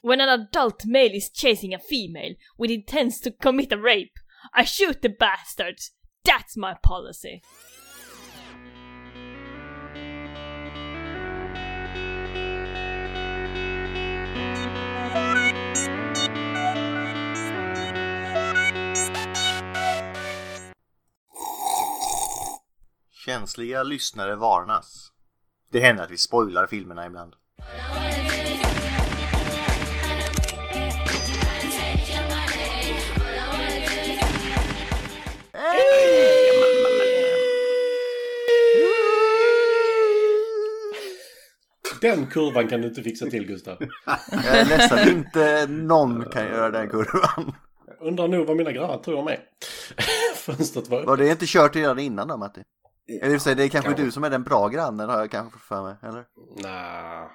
When an adult male is chasing a female with intents to commit a rape, I shoot the bastards. That's my policy. Känsliga lyssnare varnas. Det händer att vi spoilar filmerna ibland. Den kurvan kan du inte fixa till Gustav. Jag är nästan inte någon kan göra den kurvan. Undrar nog vad mina grannar tror om mig. Fönstret var Var det inte kört redan innan då Matti? Eller och för sig, det är kanske kanske. du som är den bra grannen har jag kanske för mig, eller? Nah.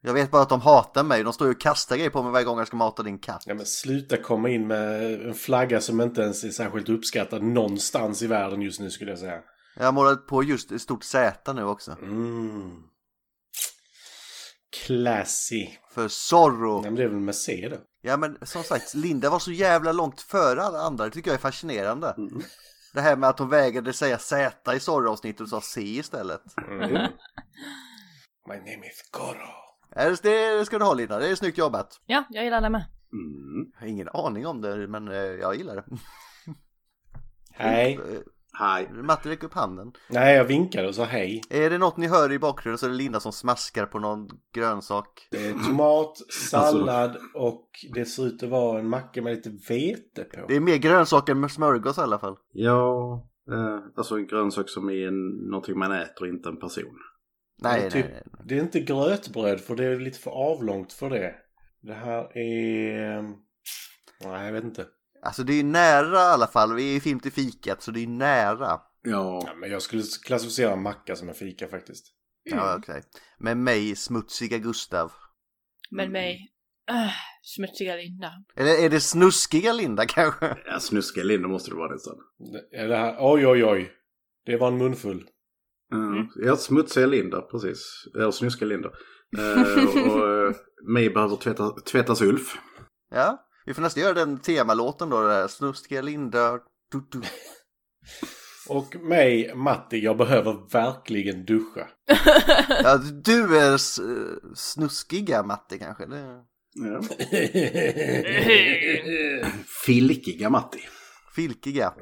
Jag vet bara att de hatar mig, de står ju och kastar grejer på mig varje gång jag ska mata din katt. Ja men sluta komma in med en flagga som inte ens är särskilt uppskattad någonstans i världen just nu skulle jag säga. Jag har målat på just ett stort Z nu också. Mm. Classy. För Zorro. Ja, men det är väl med C då? Ja men som sagt, Linda var så jävla långt före alla andra, det tycker jag är fascinerande. Det här med att hon vägrade säga Z i Zorro-avsnittet och sa C istället. Mm. My name is Goro. Det det ska du ha Linda, det är snyggt jobbat. Ja, jag gillar det med. Mm. Jag har ingen aning om det, men eh, jag gillar det. Hej. Hej. Matte räcker upp handen. Nej, jag vinkade och sa hej. Är det något ni hör i bakgrunden så är det Linda som smaskar på någon grönsak. Det är tomat, sallad och det ser ut att vara en macka med lite vete på. Det är mer grönsaker än smörgås i alla fall. Ja, eh, alltså en grönsak som är en, någonting man äter, inte en person. Nej, det, är nej, typ, nej. nej. det är inte grötbröd för det är lite för avlångt för det. Det här är... Nej, jag vet inte. Alltså det är nära i alla fall. Vi är i film till fikat så det är nära. Ja, Ja, men jag skulle klassificera en macka som en fika faktiskt. Ja, okej. Med mig, smutsiga Gustav. Men mig, äh, smutsiga Linda. Eller är det snuskiga Linda kanske? ja snuskiga Linda måste det vara nästan. Det här, oj, oj, oj. Det var en munfull. Mm. Ja, smutsiga Linda, precis. Eller snuskiga Linda. Eh, och uh, mig behöver tvätta, tvättas Ulf. Ja, vi får nästan göra den temalåten då. Där. Snuskiga Linda. Du, du. Och mig, Matti, jag behöver verkligen duscha. Ja, du är eh, snuskiga Matte kanske. Det... Ja. Filkiga Matti. Filkiga.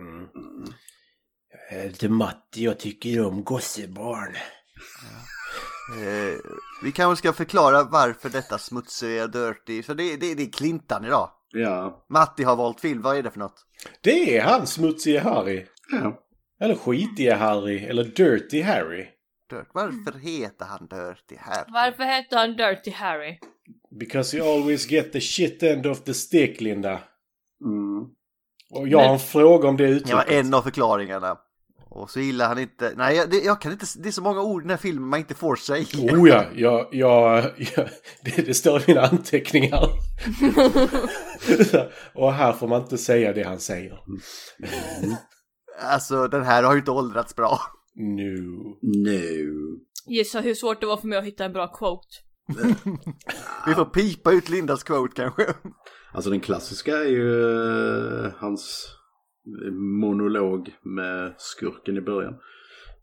Det Matti, jag tycker om gossebarn. Eh, vi kanske ska förklara varför detta smutsiga dirty. Så det, det, det är Clintan idag. Ja. Matti har valt film. Vad är det för något? Det är han, smutsige Harry. ja. Eller skitige Harry, eller Dirty Harry. Dirt. Varför heter han Dirty här? Varför heter han Dirty Harry? Because you always get the shit end of the stick, Linda. Mm. Och jag har en fråga om det Det var uttrycket. en av förklaringarna. Och så gillar han inte, nej jag, det, jag kan inte, det är så många ord i den här filmen man inte får säga. Oh ja, jag, jag, jag, det, det står i mina anteckningar. och här får man inte säga det han säger. Alltså den här har ju inte åldrats bra. Nu. No. Gissa hur svårt det var för mig att hitta en bra quote. Vi får pipa ut Lindas quote kanske. Alltså den klassiska är ju eh, hans monolog med skurken i början.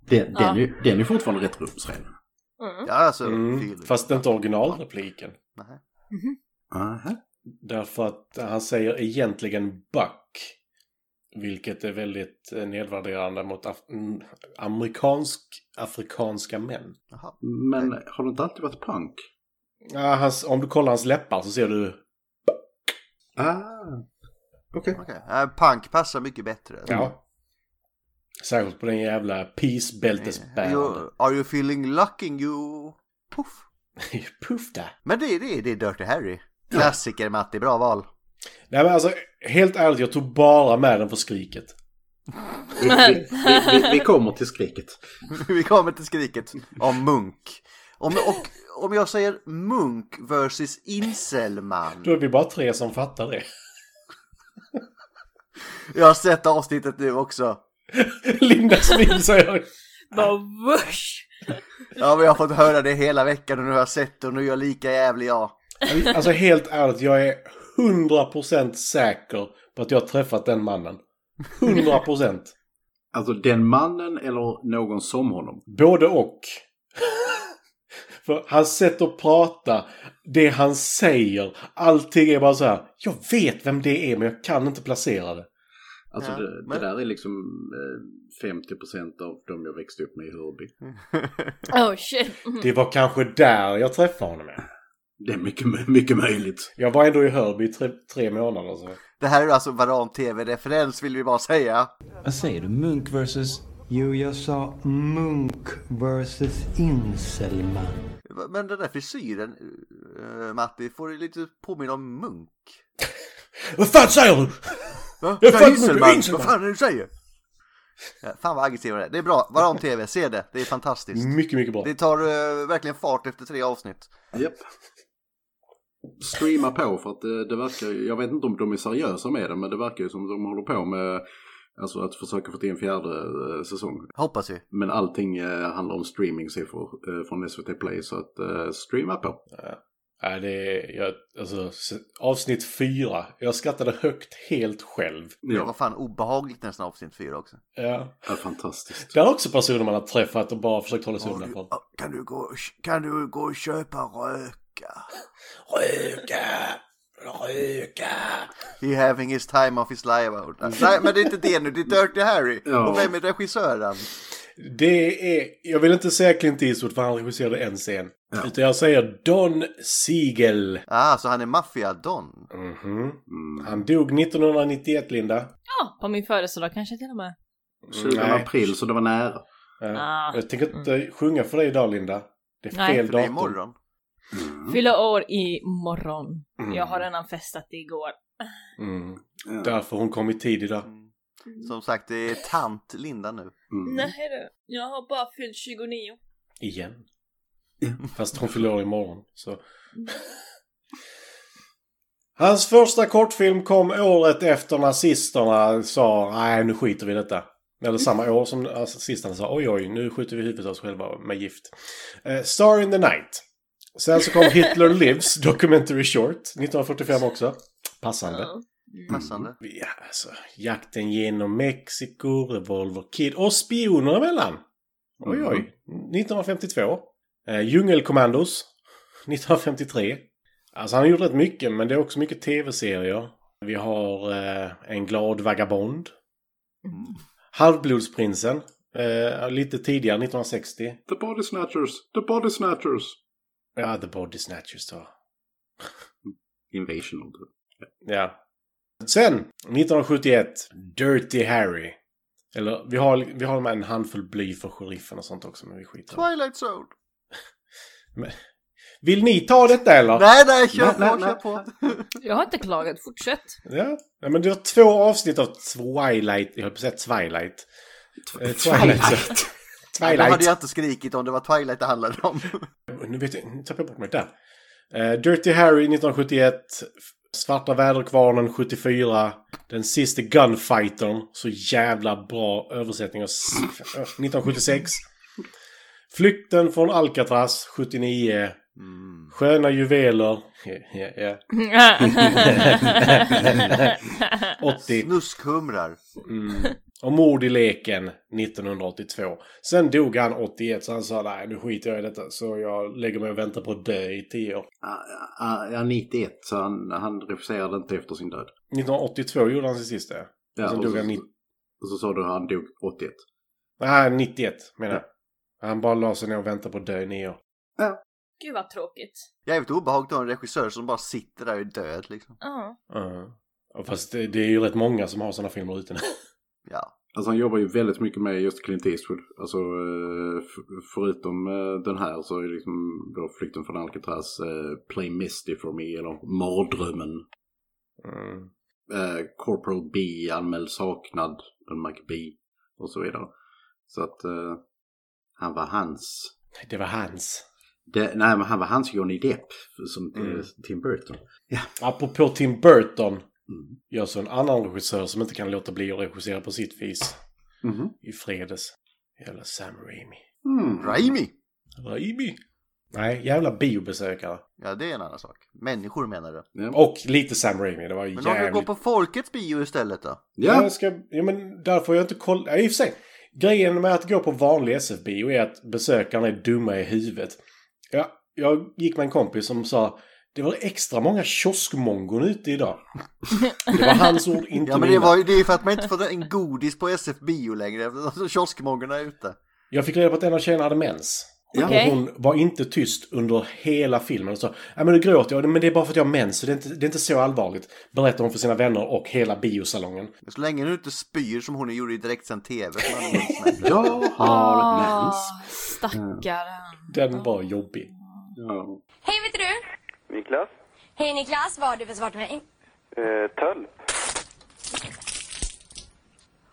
Den, den, är, den är fortfarande rätt rumsren. Ja alltså, Mm, fast inte originalrepliken. Nej. Aha. Därför att han säger egentligen buck. Vilket är väldigt eh, nedvärderande mot af- mm, amerikansk, afrikanska män. Jaha. Men har det inte alltid varit punk? Ja, hans, om du kollar hans läppar så ser du... Ah. Okej. Okej, äh, punk passar mycket bättre. Ja. Särskilt på den jävla peace-bältesbärande. You, are you feeling lucking you? Puff. Puff där. Men det, det, det är Dirty Harry. Klassiker Matti, bra val. Nej men alltså, helt ärligt, jag tog bara med den för skriket. Vi, vi, vi, vi, vi kommer till skriket. Vi kommer till skriket om Munk. Om, och, om jag säger Munk versus Inselman. Då är vi bara tre som fattar det. Jag har sett avsnittet nu också. Linda Smil säger Bara wush! Ja, men jag har fått höra det hela veckan och nu har jag sett det och nu är jag lika jävlig jag. Alltså helt ärligt, jag är 100% säker på att jag har träffat den mannen. 100%. Alltså den mannen eller någon som honom? Både och. För hans sätt att prata, det han säger, allting är bara så här. Jag vet vem det är men jag kan inte placera det. Alltså Ja, det, men- det där är liksom eh, 50% av de jag växte upp med i Hörby. Oh shit. Mm. Det var kanske där jag träffade honom. Ja. Det är mycket, mycket möjligt. Jag var ändå i Hörby i tre, tre månader. Så. Det här är alltså Varan TV-referens vill vi bara säga. Vad säger du? Munk versus... Jo, jag sa munk versus inselman. Men den där frisyren, uh, Matti, får det lite påminna om Munk. Vad fan säger du? Va? Jag fattar inte. Vad fan är det du säger? Ja, fan vad aggressiva det är. Det är bra. Varan TV, se det. Det är fantastiskt. Mycket, mycket bra. Det tar eh, verkligen fart efter tre avsnitt. Japp. Streama på för att det, det verkar jag vet inte om de är seriösa med det men det verkar ju som de håller på med alltså att försöka få till en fjärde eh, säsong. Hoppas vi. Men allting eh, handlar om streamingsiffror eh, från SVT Play så att eh, streama på. Nej, det är, jag, alltså, avsnitt fyra. Jag skrattade högt helt själv. Det var Ja, fan obehagligt nästan avsnitt fyra också. Ja. det är fantastiskt. Det är också personer man har träffat och bara försökt hålla sig undan från. Kan du gå, kan du gå och köpa röka? Röka! Röka! He having his time of his life out. Nej men det är inte det nu, det är Dirty Harry. Ja. Och vem är regissören? Det är, jag vill inte säga Clint Eastwood för han regisserade en scen. Utan jag säger Don Siegel. Ah, så han är maffia-don. Mhm. Mm. Han dog 1991, Linda. Ja, på min födelsedag kanske till och med. 20 Nej. april så det var nära. Ja. Ah. Jag tänker inte sjunga för dig idag, Linda. Det är Nej. fel För det är datum. imorgon. Fyller år i morgon. Mm. Jag har redan festat igår. Mm. Ja. Därför hon kom i tid idag. Som sagt, det är tant Linda nu. Mm. Nej du, jag har bara fyllt 29. Igen. Fast hon fyller år imorgon. Så. Hans första kortfilm kom året efter nazisterna sa nej nu skiter vi i detta. Eller samma år som nazisterna sa oj oj nu skjuter vi huvudet av oss själva med gift. Eh, Star in the Night. Sen så kom Hitler Lives Documentary Short 1945 också. Passande. Ja. Passande. Ja, alltså, jakten genom Mexiko, Revolver Kid och spioner emellan. Oj, oj. 1952. Eh, Djungelkommandos. 1953. Alltså han har gjort rätt mycket, men det är också mycket tv-serier. Vi har eh, En glad vagabond. Halvblodsprinsen. Eh, lite tidigare, 1960. The Body Snatchers, The Body Snatchers. Ja, The Body Snatchers då. Invasion. Ja. Sen, 1971, Dirty Harry. Eller, vi har, vi har med en handfull bly för sheriffen och sånt också, men vi skiter det. Twilight Zone. Vill ni ta detta eller? Nej, nej, kör Nej, på, nej, kör nej. på. Jag har inte klagat, fortsätt. Ja. ja, men det var två avsnitt av Twilight. Jag höll på att säga Twilight. Eh, Twilight. Hade Twilight. jag inte skrikit om det var Twilight det handlade om. Nu vet jag, nu tappade jag bort mig där. Eh, Dirty Harry 1971. Svarta väderkvarnen 74. Den sista Gunfightern. Så jävla bra översättning av s- 1976. Flykten från Alcatraz 79. Sköna juveler. Ja, ja. 80. Snuskhumrar. Mm. Och mord i leken 1982. Sen dog han 81 så han sa nej nu skiter jag i detta. Så jag lägger mig och väntar på att dö i 10 år. Ja, 91 så han, han refuserade inte efter sin död. 1982 gjorde han sin sista. Ja, och sen och dog så- han 90... Och så sa du att han dog 81. Nej, 91 menar jag. Han bara la sig ner och väntade på att dö i 9 år. Gud vad tråkigt. Jävligt obehagligt att ha en regissör som bara sitter där och är död liksom. Ja. Ja. Och Fast det, det är ju rätt många som har sådana filmer ute nu. Ja. Alltså han jobbar ju väldigt mycket med just Clint Eastwood. Alltså eh, förutom eh, den här så är det liksom då Flykten från Alcatraz, eh, Play Misty for me eller Mardrömmen. Mm. Eh, Corporal B anmäld saknad, den Mike B och så vidare. Så att eh, han var hans. Det var hans. Det, nej men han var hans Johnny Depp som Mm. Tim Burton. Ja. Apropå Tim Burton. Mm. Jag så en annan regissör som inte kan låta bli att regissera på sitt vis. Mhm. I fredags. Jävla Sam Raimi. Mm. Raimi! Raimi! Nej, jävla biobesökare. Ja, det är en annan sak. Människor menar du. Ja. Och lite Sam Raimi, det var Men om du går jävligt... på Folkets bio istället då? Ja, Jag ska, ja men där får jag inte kolla. Ja, i och för sig. Grejen med att gå på vanlig SF-bio är att besökarna är dumma i huvudet. Ja, jag gick med en kompis som sa det var extra många kioskmongon ute idag. Det var hans ord, inte Ja men det, mina. var, det är för att man inte får en godis på SF bio längre eftersom kioskmongerna är ute. Jag fick reda på att en av tjejerna hade mens. Ja. Och hon var inte tyst under hela filmen. Och sa, ja men nu gråter jag, men det är bara för att jag har mens, så det är inte, det är inte så allvarligt. Berättar hon för sina vänner och hela biosalongen. Så länge du inte spyr som hon gjorde i direktsänd tv. Jag har mens. Ah, Stackaren. Den var jobbig. Ja. Hej, vet du? Niklas? Hej Niklas, vad har du för svar till mig? Eh, töll?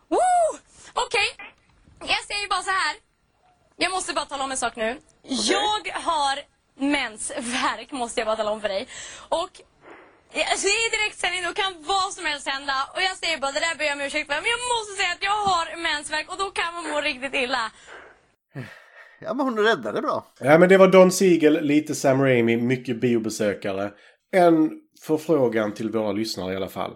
Woo! Okej, jag säger bara så här. Jag måste bara tala om en sak nu. Jag har mensvärk, måste jag bara tala om för dig. Och alltså, i direktsändning då kan vad som helst hända. Och jag säger bara, det där ber jag om ursäkt för. Men jag måste säga att jag har mensvärk och då kan man må riktigt illa. Ja men hon räddade bra. Ja men det var Don Siegel, lite Sam Raimi, mycket biobesökare. En förfrågan till våra lyssnare i alla fall.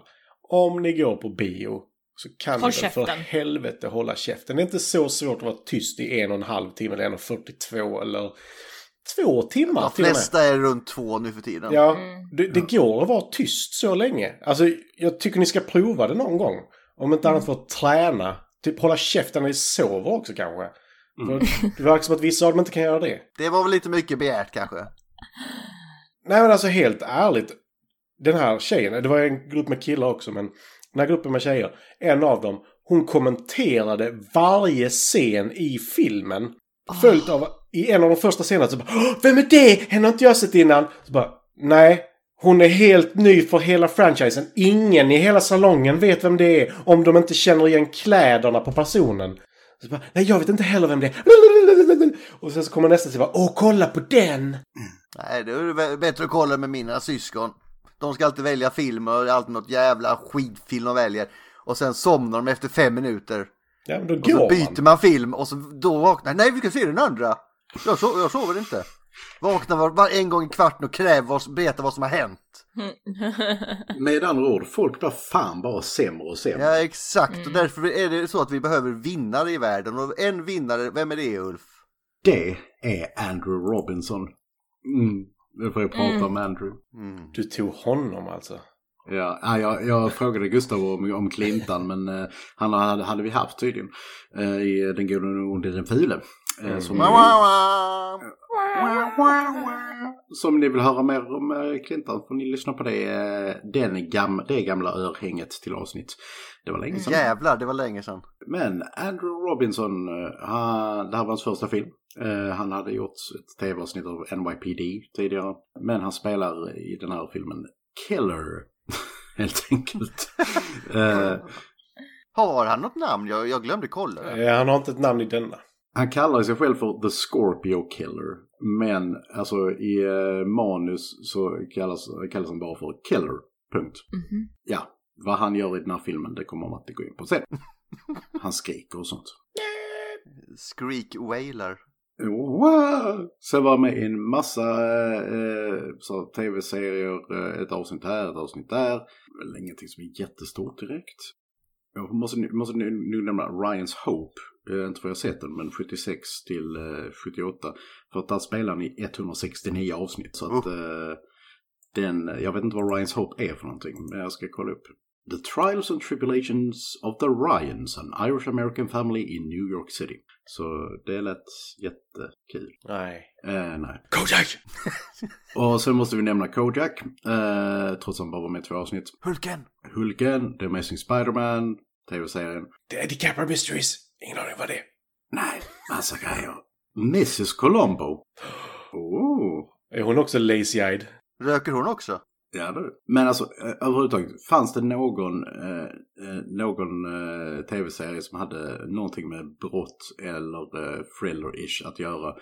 Om ni går på bio så kan Håll ni väl för käften. helvete hålla käften. Det är inte så svårt att vara tyst i en och en halv timme eller 1.42 eller två timmar De till och med. flesta är runt två nu för tiden. Ja, det, det går att vara tyst så länge. Alltså, jag tycker ni ska prova det någon gång. Om inte annat för att träna. Typ hålla käften när ni sover också kanske. För det verkar som att vissa av dem inte kan göra det. Det var väl lite mycket begärt kanske. Nej men alltså helt ärligt. Den här tjejen, det var en grupp med killar också men den här gruppen med tjejer. En av dem, hon kommenterade varje scen i filmen. Följt av, i en av de första scenerna så bara "Åh, Vem är det? Henne har inte jag sett innan. Så bara, nej. Hon är helt ny för hela franchisen. Ingen i hela salongen vet vem det är om de inte känner igen kläderna på personen. Så bara, nej jag vet inte heller vem det är. Och sen så kommer nästa och bara, åh kolla på den! Nej, det är bättre att kolla med mina syskon. De ska alltid välja film och det är alltid något jävla skitfilm de väljer. Och sen somnar de efter fem minuter. Ja Och så byter man. man film och så då vaknar Nej, vi ska se den andra. Jag, so jag sover inte. Vaknar var, var en gång i kvarten och kräver vad, berättar vad som har hänt. Med andra ord, folk blir fan bara sämre och sämre. Ja, exakt. Och därför är det så att vi behöver vinnare i världen. Och en vinnare, vem är det Ulf? Det är Andrew Robinson. Mm. Nu får jag prata om Andrew. Du tog honom alltså? Ja, ja, jag, jag frågade Gustav om, om Clintan men eh, han hade, hade vi haft tydligen. Eh, I Den gode och onde den fule. Eh, som, wah. Som ni vill höra mer om eh, Clintan får ni lyssna på det, eh, den gam, det gamla örhänget till avsnitt. Det var länge sedan. Jävlar, det var länge sedan. Men Andrew Robinson, eh, han, det här var hans första film. Eh, han hade gjort ett tv-avsnitt av NYPD tidigare. Men han spelar i den här filmen Killer. Helt enkelt. Eh, Har han något namn? Jag, jag glömde kolla. Eh, Han har inte ett namn i denna. Han kallar sig själv för The Scorpio Killer. Men alltså i eh, manus så kallas, kallas han bara för Killer. Punkt. Ja, vad han gör i den här filmen det kommer man inte gå in på sen. Han skriker och sånt. Skreak Wailer. Wow! Sen var med i en massa eh, så tv-serier, eh, ett avsnitt här, ett avsnitt där. Väl ingenting som är jättestort direkt. Jag måste, måste nu, nu nämna Ryan's Hope. Eh, inte för jag sett den, men 76 till eh, 78. För att där spelar ni 169 avsnitt. Så att eh, den, jag vet inte vad Ryan's Hope är för någonting, men jag ska kolla upp. The Trials and Tribulations of the Ryans, an Irish American family in New York City. Så det lät jättekul. Nej. Eh, nej. Kojak! Och sen måste vi nämna Kojak, eh, trots att han bara var med i två avsnitt. Hulken! Hulken, The Amazing Spider-Man, tv-serien. The Eddie Capra Mysteries. Ingen aning vad det är. Nej, massa grejer. Mrs Colombo. Oh. Är hon också lazy-eyed? Röker hon också? Ja du. Men alltså eh, överhuvudtaget, fanns det någon, eh, eh, någon eh, tv-serie som hade någonting med brott eller eh, thriller-ish att göra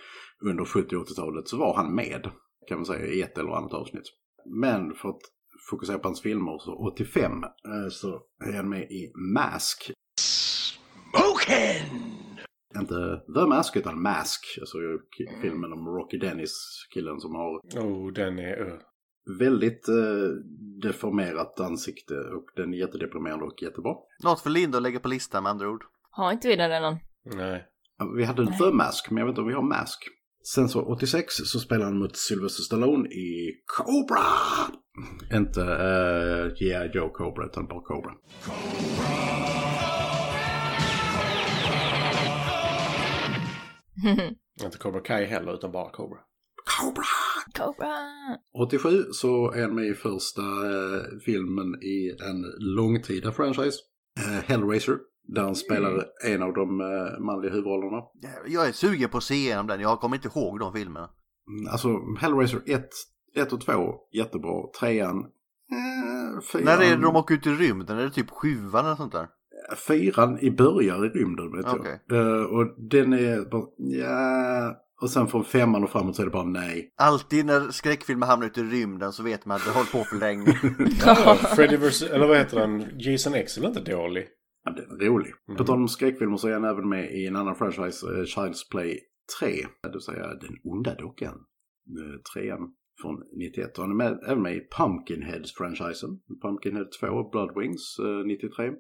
under 70 och 80-talet så var han med, kan man säga, i ett eller annat avsnitt. Men för att fokusera på hans filmer så 85 eh, så är han med i Mask. Inte The Mask utan Mask. Alltså filmen om Rocky Dennis, killen som har Oh, den är... Uh. väldigt eh, deformerat ansikte och den är jättedeprimerande och jättebra. Något för Linda att lägga på listan med andra ord. Har inte vi den redan? Nej. Vi hade The Mask, men jag vet inte om vi har Mask. Sen så 86 så spelade han mot Sylvester Stallone i Cobra! Inte uh, G.I. Joe Cobra, utan bara Cobra. Inte Cobra Kai heller, utan bara Cobra. Cobra! Cobra! 87 så är han med i första eh, filmen i en långtida franchise. Eh, Hellraiser. Där han spelar en av de eh, manliga huvudrollerna. Jag är sugen på att se igenom den. Jag kommer inte ihåg de filmerna. Mm, Alltså Hellraiser 1, 1 och 2 jättebra. Trean, eh, fyran. När är det de åker ut i rymden? Är det typ sjuan eller sånt där? Fyran i början i rymden vet Okej. jag. Eh, och den är bara, ja. Och sen från femman och framåt så är det bara nej. Alltid när skräckfilmer hamnar ute i rymden så vet man att det håller på för länge. Ja, Freddy vs. Eller vad heter den? Jason X är väl inte dålig? Ja, den är rolig. På tal om skräckfilmer så är han även med i en annan franchise, eh, Child's Play 3. Det vill säga Den onda dockan. Eh, trean från 91. Och han är med, även med i Pumpkinheads-franchisen. Pumpkinhead 2, Blood Wings, eh, 93.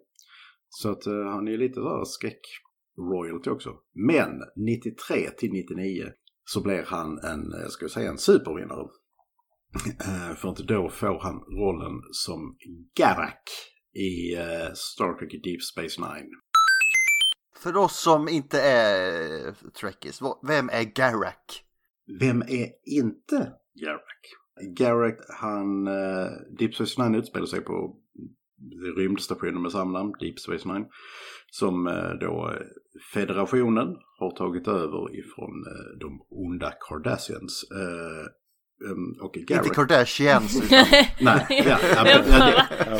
Så att eh, han är lite sådär skräck-royalty också. Men 93 till 99 så blir han en, eh, ska vi säga, en supervinnare. Eh, För inte då får han rollen som Garak i uh, Star Trek Deep Space Nine. För oss som inte är trekkies, vem är Garak? Vem är inte Garak? Garak, han... Uh, Deep Space Nine utspelar sig på rymdstationen med samma namn, Deep Space Nine. Som eh, då federationen har tagit över ifrån eh, de onda Cardassians. Eh, um, och Garak... Inte Kardashians utan Nej, ja, ja, ja, Jag ja,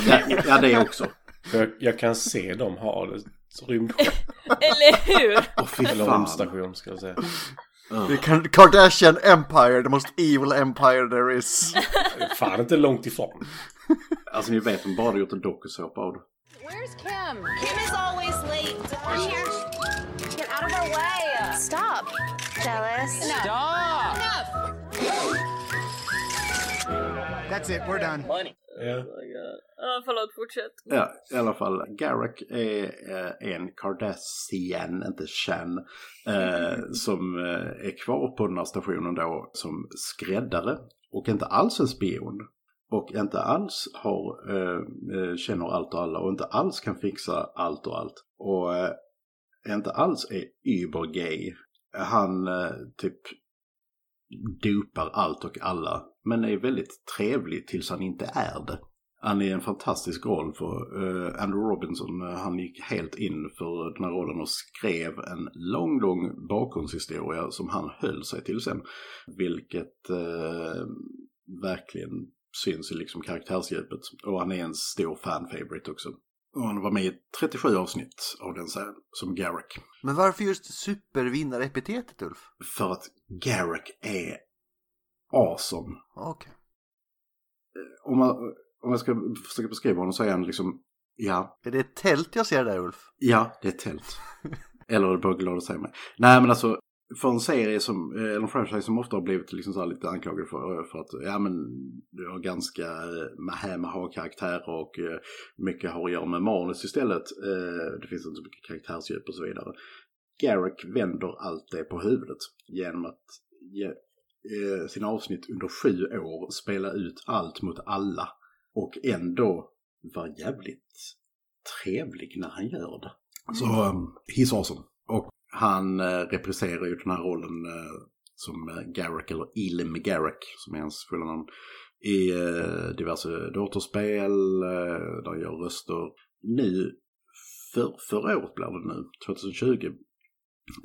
det, ja, ja, det också. Jag, jag kan se dem ha det. Rymdskepp. Eller hur? Fy Eller rymdstation ska jag säga. Det är Kardashian Empire, the most evil empire there is. Det är Fan inte långt ifrån. Alltså ni vet, de bara gjort en dokusåpa av det. Where's Kim? Kim is always late. We're here. Get out of our way. Stop. Jealous. No. Stop. Enough. That's it, we're done. Ja. Ja, förlåt, fortsätt. Ja, i alla fall. Garak är eh, en Cardassian, inte Chan, eh, som eh, är kvar på den här stationen då som skräddare och inte alls en spion. Och inte alls har, eh, eh, känner allt och alla och inte alls kan fixa allt och allt. Och eh, inte alls är übergay. Han eh, typ dopar allt och alla. Men är väldigt trevlig tills han inte är det. Han är en fantastisk roll för uh, Andrew Robinson. Uh, han gick helt in för den här rollen och skrev en lång, lång bakgrundshistoria som han höll sig till sen. Vilket uh, verkligen syns i liksom karaktärsdjupet. Och han är en stor fan-favorite också. Och han var med i 37 avsnitt av den serien som Garak. Men varför just supervinnare-epitetet Ulf? För att Garak är awesome. Okej. Om man, om jag ska försöka beskriva honom så är han liksom, ja, Är det ett tält jag ser där Ulf? ja, det är ett tält. Eller är du bara glad att säga mig. Nej men alltså, för en serie som, eh, eller en franchise som ofta har blivit liksom så lite anklagad för, för att, ja men, det har ganska eh, med ha karaktärer och eh, mycket har att göra med manus istället. Eh, Det finns inte så mycket karaktärsdjup och så vidare. Garak vänder allt det på huvudet genom att ge eh, sina avsnitt under sju år spela ut allt mot alla och ändå vara jävligt trevlig när han gör det. Så um, he's awesome. Han eh, repriserar ju den här rollen eh, som eh, Garrick, eller Elim Garrick som är hans fulla namn, i eh, diverse datorspel, eh, där han gör röster. Nu, för, förra året blev det nu, 2020,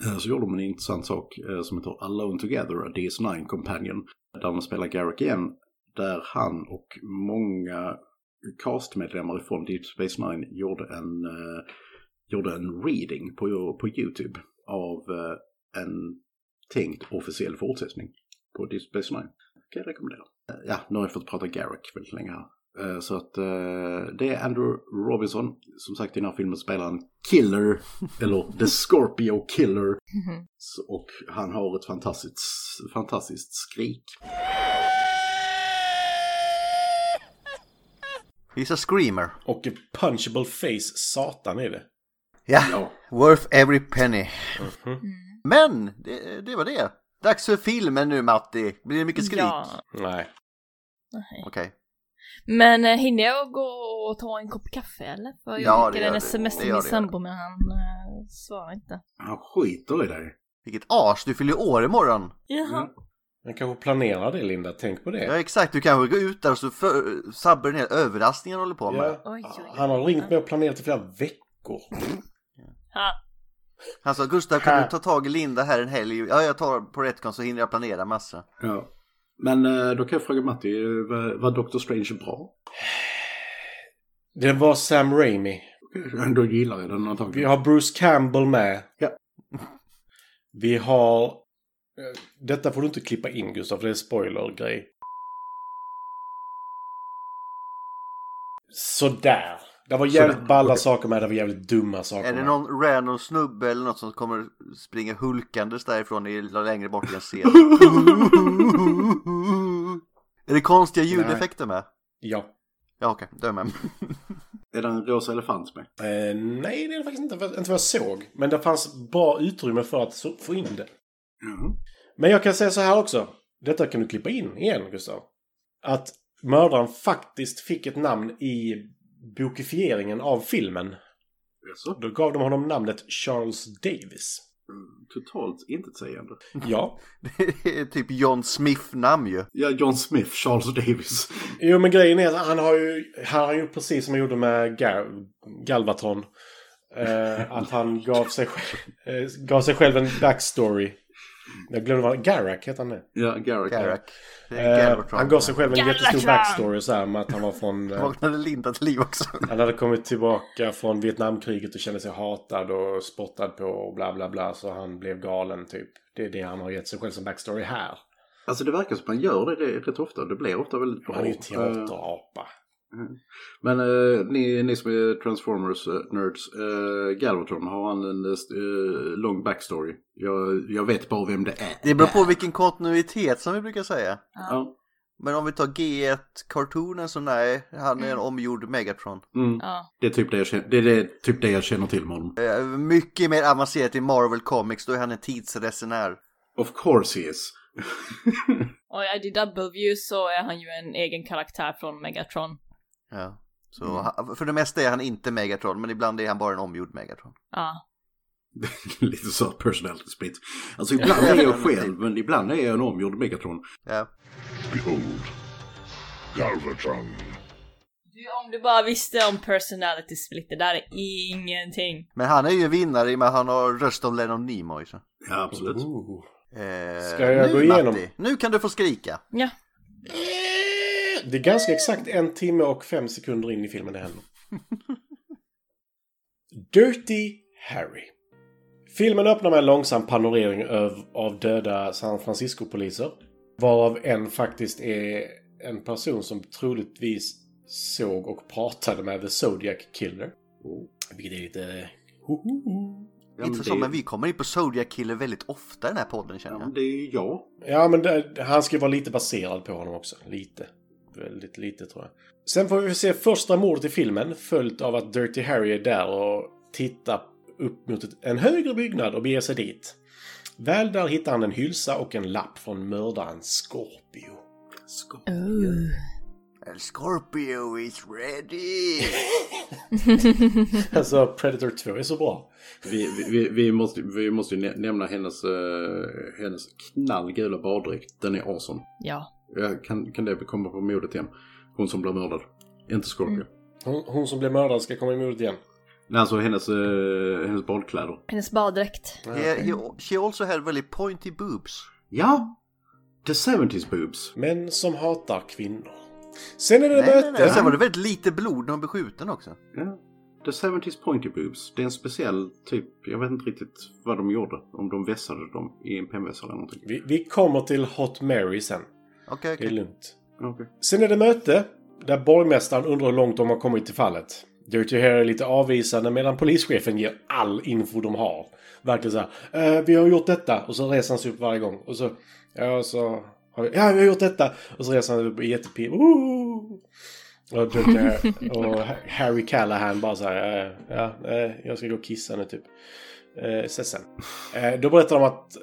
eh, så gjorde de en intressant sak eh, som heter Alone Together, a DS9 Companion, där man spelar Garrick igen, där han och många castmedlemmar från Deep Space Nine gjorde en, eh, gjorde en reading på, på YouTube av eh, en tänkt officiell fortsättning på Deep Space Nine. kan jag rekommendera. Eh, Ja, nu har jag fått prata Garak väldigt länge här. Eh, Så att det är Andrew Robinson. Som sagt i den här filmen spelar han Killer. eller The Scorpio Killer. Så- Och han har ett fantastiskt, fantastiskt skrik. He's a screamer. Och punchable face, satan är det. Ja, Ja. worth every penny. Mhm. Men, det, det var det. Dags för filmen nu Matti. Blir det mycket skrik? Ja. Nej. Okej. Men eh, hinner jag gå och ta en kopp kaffe eller? För jag Ja, det skickade gör en sms till min sambo men han eh, svarar inte. Han skiter i dig. Vilket as, du fyller år imorgon. Jaha. Man kanske planerar det Linda, tänk på det. Ja exakt, du kanske går ut där och så sabbar hela överraskningen håller på med. Ja. Oj, oj, oj. Han har ringt mig och planerat i flera veckor. Ha. Han sa Gustav kan Här. du ta tag i Linda här en helg? Ja jag tar på Retcon så hinner jag planera massa. Ja. Men eh, då kan jag fråga Matti, var, Doctor Strange bra? Det var Sam Raimi. Då gillar jag den Vi antagligen. har Bruce Campbell med. Ja. Vi har... eh, Detta får du inte klippa in Gustav, för det är spoiler-grej. Sådär. Det var jävligt Sådär, balla saker med, det var jävligt dumma saker Är det med. någon random snubbe eller något som kommer springa hulkandes därifrån i, längre bort i en scen? är det konstiga ljudeffekter med? Ja. Ja okej, då är jag med. Är det en rosa elefant med? Eh, nej, det är det faktiskt inte, inte vad jag såg. Men det fanns bra utrymme för att få in det. Ja. Men jag kan säga så här också. Detta kan du klippa in igen, Gustav. Att mördaren faktiskt fick ett namn i bokifieringen av filmen. Jaså? Då gav de honom namnet Charles Davis. Mm, Totalt intetsägande. Ja. Det är typ John Smith-namn ju. Ja, John Smith, Charles Davis. Jo, men grejen är att han har ju, han har gjort precis som han gjorde med Gar Galvatron. Eh, att han gav sig, själv, eh, gav sig själv en backstory. Jag glömde vad Garak heter han det. Ja. Garak. Är Eh, han gav sig själv en Galvatron! jättestor backstory så här med att han var från... Eh, Vaknade Linda till liv också. han hade kommit tillbaka från Vietnamkriget och kände sig hatad och spottad på och bla bla bla. Så han blev galen typ. Det är det han har gett sig själv som backstory här. Alltså det verkar som att man gör det rätt rätt ofta. Det blir ofta väldigt bra. Han är ju Eh, teaterapa. Men eh, ni, ni som är Transformers-nerds, uh, Galvatron, har han en eh, lång backstory? Jag, jag vet bara vem det är. Det beror på vilken kontinuitet som vi brukar säga. Ja. Men om vi tar G1-kartonen så nej, han är en omgjord Megatron. Mm. Ja. Det är typ det jag känner, det är det, typ det jag känner till med honom. Eh, Mycket mer avancerat i Marvel Comics, då är han en tidsresenär. Of course he is. Och i IDW så är han ju en egen karaktär från Megatron. Ja. Så han, för det mesta är han inte Megatron, men ibland är han bara en omgjord Megatron. Ja. Lite så personality split. Alltså ibland är jag själv, men ibland är jag en omgjord Megatron. Ja. Behold, Galvatron. Du, om du bara visste om personality split, det där är ingenting. Men han är ju vinnare i och med att han har röst av Lennon Nimoy. Så. Ja, absolut. Ooh. Eh, Ska jag nu, gå igenom? Matti, nu kan du få skrika. Ja. Det är ganska exakt en timme och fem sekunder in i filmen det händer. Dirty Harry. Filmen öppnar med en långsam panorering av, av döda San Francisco-poliser. Varav en faktiskt är en person som troligtvis såg och pratade med The Zodiac Killer. Vilket är lite... Hoho. Ja, inte men så, det- men vi kommer in på Zodiac Killer väldigt ofta i den här podden känner Ja, jag. men det är ju jag. Ja, men det, han ska ju vara lite baserad på honom också. Lite. Väldigt lite tror jag. Sen får vi se första mordet i filmen följt av att Dirty Harry är där och tittar upp mot en högre byggnad och beger sig dit. Väl där hittar han en hylsa och en lapp från mördaren Scorpio. Oh. El Scorpio is ready! Alltså Predator 2 är så bra. Vi, vi- vi, vi, måste, vi måste ju nä- nämna hennes, uh, hennes knallgula baddräkt. Den är awesome. Ja. Ja, kan, kan det komma på modet igen? Hon som blev mördad. Inte Scorpio. Hon, hon som blev mördad ska komma emot igen. Nej, alltså hennes, eh, hennes badkläder. Hennes baddräkt. He, he, she also had very pointy boobs. Ja! The 70s boobs. Män som hatar kvinnor. Sen är det Nej, nej, möte. nej. Sen var det väldigt lite blod när hon blev skjuten också. Ja. The 70s pointy boobs. Det är en speciell typ, jag vet inte riktigt vad de gjorde. Om de vässade dem i en pennvässa eller någonting. Vi, vi kommer till Hot Mary sen. Okej, Det är lugnt. Okej. Sen är det möte Där borgmästaren undrar hur långt de har kommit till fallet. Dirty Harry är lite avvisande medan polischefen ger all info de har. Verkligen så här. Eh, vi har gjort detta. Och så reser han sig upp varje gång. Och så... Ja, så... Har vi, ja, vi har gjort detta. Och så reser han upp jättepigg. Woo! Och, Dirty Harry, och Harry Callahan bara så här. Eh, ja, eh, jag ska gå och kissa nu typ. Eh, ses sen. Eh, då berättar de att eh,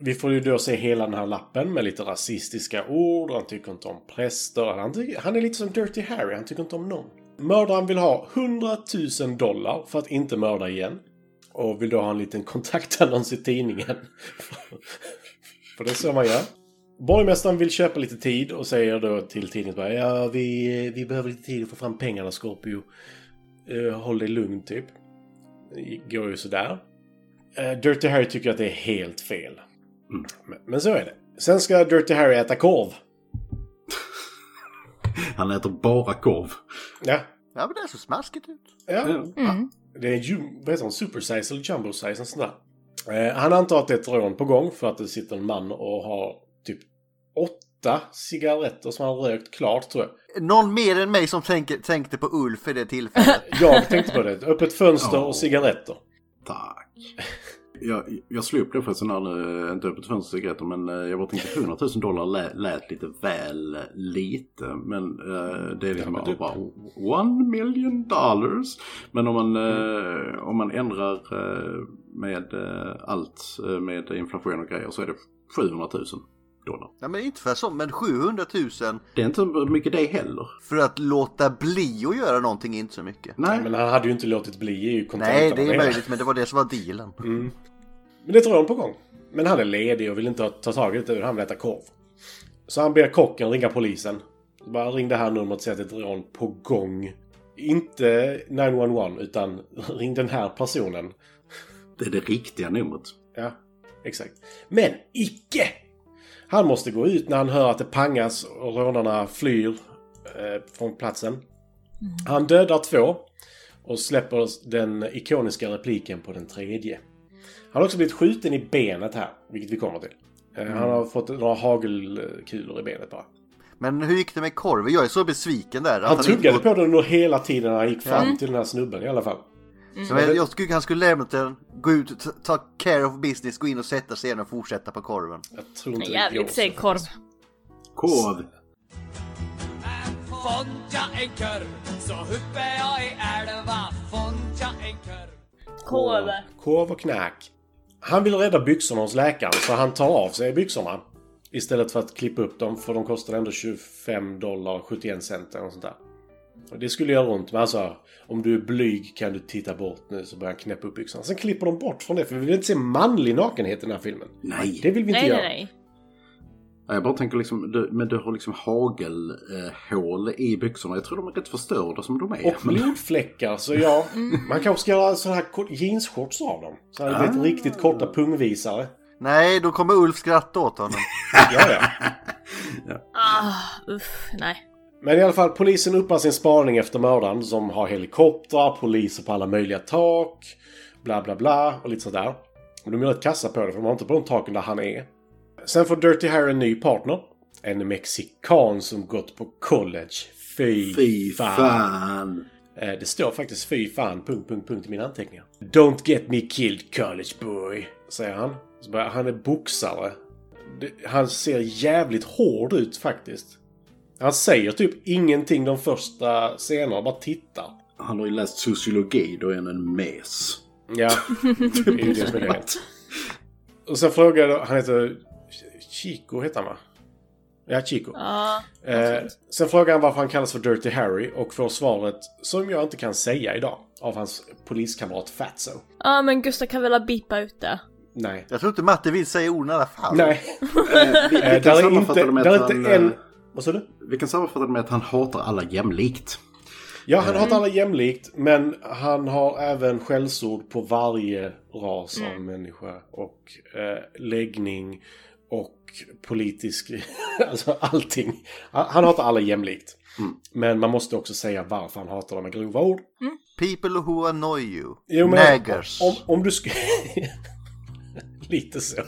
vi får ju då se hela den här lappen med lite rasistiska ord. Han tycker inte om präster. Han, han är lite som Dirty Harry. Han tycker inte om någon. Mördaren vill ha 100 000 dollar för att inte mörda igen. Och vill då ha en liten kontaktannons i tidningen. för det är så man gör. Borgmästaren vill köpa lite tid och säger då till tidningen bara Ja, vi, vi behöver lite tid att få fram pengarna Scorpio. Uh, eh, håll dig lugn typ. Det går ju sådär. Eh, Dirty Harry tycker att det är helt fel. Men, men så är det. Sen ska Dirty Harry äta korv. Han äter bara korv. Ja. Ja, men det ser smaskigt ut. Ja. Det är ju, vad heter han, super size eller jumbo size, en sån där. Eh, han antar att det är ett rån på gång för att det sitter en man och har typ åtta cigaretter som han har rökt klart tror jag. Någon mer än mig som tänker, tänkte på Ulf i det tillfället. Jag tänkte på det. Öppet fönster och cigaretter. Tack. Jag, jag slog upp det förresten när inte öppet fönster cigaretter men eh, jag bara tänkte 100 000 dollar lät, lät lite väl lite. Men eh, det är liksom du- bara one million dollars. Men om man, eh, om man ändrar eh, med eh, allt eh, med inflation och grejer så är det 700 000 dollar. Ja, men inte för så, men 700 000 Det är inte så mycket det heller. för att låta bli att göra någonting är inte så mycket. Nej, Men han hade ju inte låtit bli i ju Nej, det är möjligt, men det var det som var dealen. Men det är ett rån på gång. Men han är ledig och vill inte ta tag i det han vill äta korv. Så han ber kocken ringa polisen. Så bara ring det här numret och säg att det är ett rån på gång. Inte 911 utan ring den här personen. det är det riktiga numret. Ja, exakt. Men icke! Han måste gå ut när han hör att det pangas och rånarna flyr eh, från platsen. Han dödar två och släpper den ikoniska repliken på den tredje. Han har också blivit skjuten i benet här, vilket vi kommer till. Eh, Han har fått några hagelkulor i benet bara. Men hur gick det med korven? Jag är så besviken där. Han inte tuggade gått- på den under hela tiden när han gick fram till den här snubben i alla fall. Så jag, jag skulle, han skulle lämna den, gå ut, ta, care of business, gå in och sätta sig igen och fortsätta på korven. Jag tror inte En det jävligt korv. Korv. Korv. Korv och knack. Han vill rädda byxorna hos läkaren så han tar av sig byxorna. Istället för att klippa upp dem för de kostar ändå 25 dollar 71 cent eller sånt där. Och det skulle göra ont men alltså om du är blyg kan du titta bort nu så börjar han knäppa upp byxorna. Sen klipper de bort från det för vi vill inte se manlig nakenhet i den här filmen. Nej. Det vill vi inte Nej, göra. nej, nej. Ja, Jag bara tänker liksom, du, men du har liksom hagelhål eh, i byxorna. Jag tror de är rätt förstörda som de är. Och blodfläckar så ja, man kanske ska göra sådana här jeansshorts av dem. Så här, vet, riktigt korta pungvisare. Nej, då kommer Ulf skratta åt honom. Ja, ja. Ah, uff, nej. Men i alla fall, polisen uppar sin spaning efter mördaren som har helikoptrar, poliser på alla möjliga tak, bla bla bla och lite sådär. Och de är rätt kassa på det för de har inte på de taken där han är. Sen får Dirty Harry en ny partner. En mexikan som gått på college. Fy, Fy fan. Eh, Det står faktiskt fy fan, punkt, punkt, punkt i mina anteckningar. Don't get me killed college boy, säger han. Han är boxare. Han ser jävligt hård ut faktiskt. Han säger typ ingenting de första scenerna, bara tittar. Han har ju läst sociologi, då är han en mes. Ja, det är ju det som är det. Och sen frågade, han heter Chico, heter han va? Ja, Chico. Ja. Eh, sen frågar han varför han kallas för Dirty Harry och får svaret, som jag inte kan säga idag, av hans poliskamrat Fatso. Ja, men Gustav kan väl ha bipa ut det. Nej. Jag tror inte Matte vill säga orden i alla fall. Nej. Eh, vi, vi Eh, kan där är inte, där är han, inte en... Vad sa du? Vi kan sammanfatta det med att han hatar alla jämlikt. Ja, han hatar alla jämlikt, men han har även skällsord på varje ras av människa och eh, läggning och politisk... alltså allting. Han, hatar alla jämlikt. Men man måste också säga varför han hatar dem med grova ord. People who annoy you. Jo, men Naggers. Om, om du skulle... Lite så.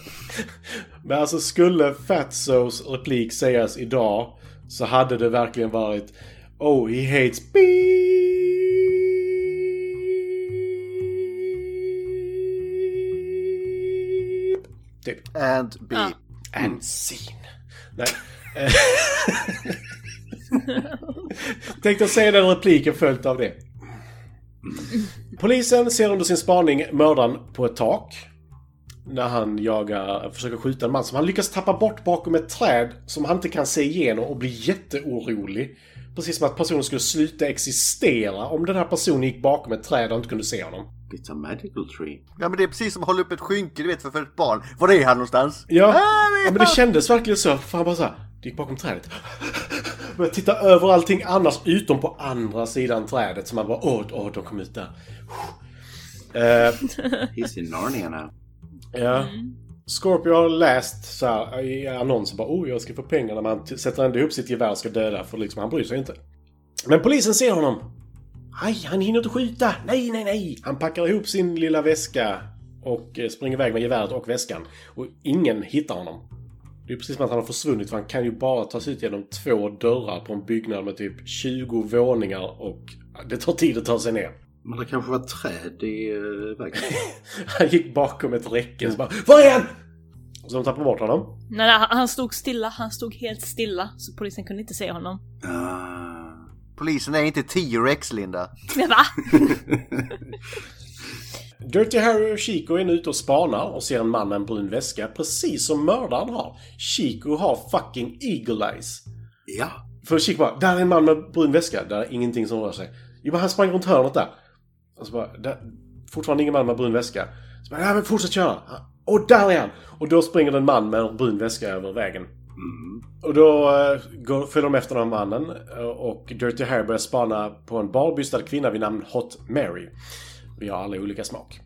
Men alltså skulle Fatsos replik sägas idag så hade det verkligen varit Oh, he hates beep. Typ. And beep. And scene. Nej. Tänkte säga den repliken följt av det. Polisen ser under sin spaning mördaren på ett tak. När han jagar, försöker skjuta en man som han lyckas tappa bort bakom ett träd som han inte kan se igenom och blir jätteorolig. Precis som att personen skulle sluta existera om den här personen gick bakom ett träd och inte kunde se honom. It's a magical tree. Ja men det är precis som att hålla upp ett skynke du vet för, för ett barn. Var är han någonstans? Ja, Ah, ja men det kändes verkligen så. För han bara såhär, det gick bakom trädet. Började titta över allting annars utom på andra sidan trädet. Så man bara, åh, åh, de kom ut där. Eh, He's in Narnia now. Ja. Scorpio har läst så här, i annonser bara, oh, jag ska få pengar när man sätter ändå ihop sitt gevär och ska döda. För liksom, han bryr sig inte. Men polisen ser honom. Aj, han hinner inte skjuta! Nej, nej, nej! Han packar ihop sin lilla väska och eh, springer iväg med geväret och väskan. Och ingen hittar honom. Det är precis som att han har försvunnit för han kan ju bara ta sig ut genom två dörrar på en byggnad med typ 20 våningar och det tar tid att ta sig ner. Men det kanske var träd i uh, vägen. Han gick bakom ett räcke så bara Var är han? Och så de tappade bort honom. Nej, nej, han stod stilla. Han stod helt stilla. Så polisen kunde inte se honom. Ah. Polisen är inte T-Rex Linda. Men va? Dirty Harry och Chico är nu ute och spanar och ser en man med en brun väska precis som mördaren har. Chico har fucking eagle eyes. Ja. För Chico bara, där är en man med brun väska. Där är ingenting som rör sig. Jo men han sprang runt hörnet där. Och så bara, där, fortfarande ingen man med brun väska. Så bara, ja men fortsätt köra. Och där är han! Och då springer det en man med en brun väska över vägen. Och då uh, går, följer de efter den här mannen eh, och Dirty Harry börjar spana på en barbystad kvinna vid namn Hot Mary. Vi har alla olika smak.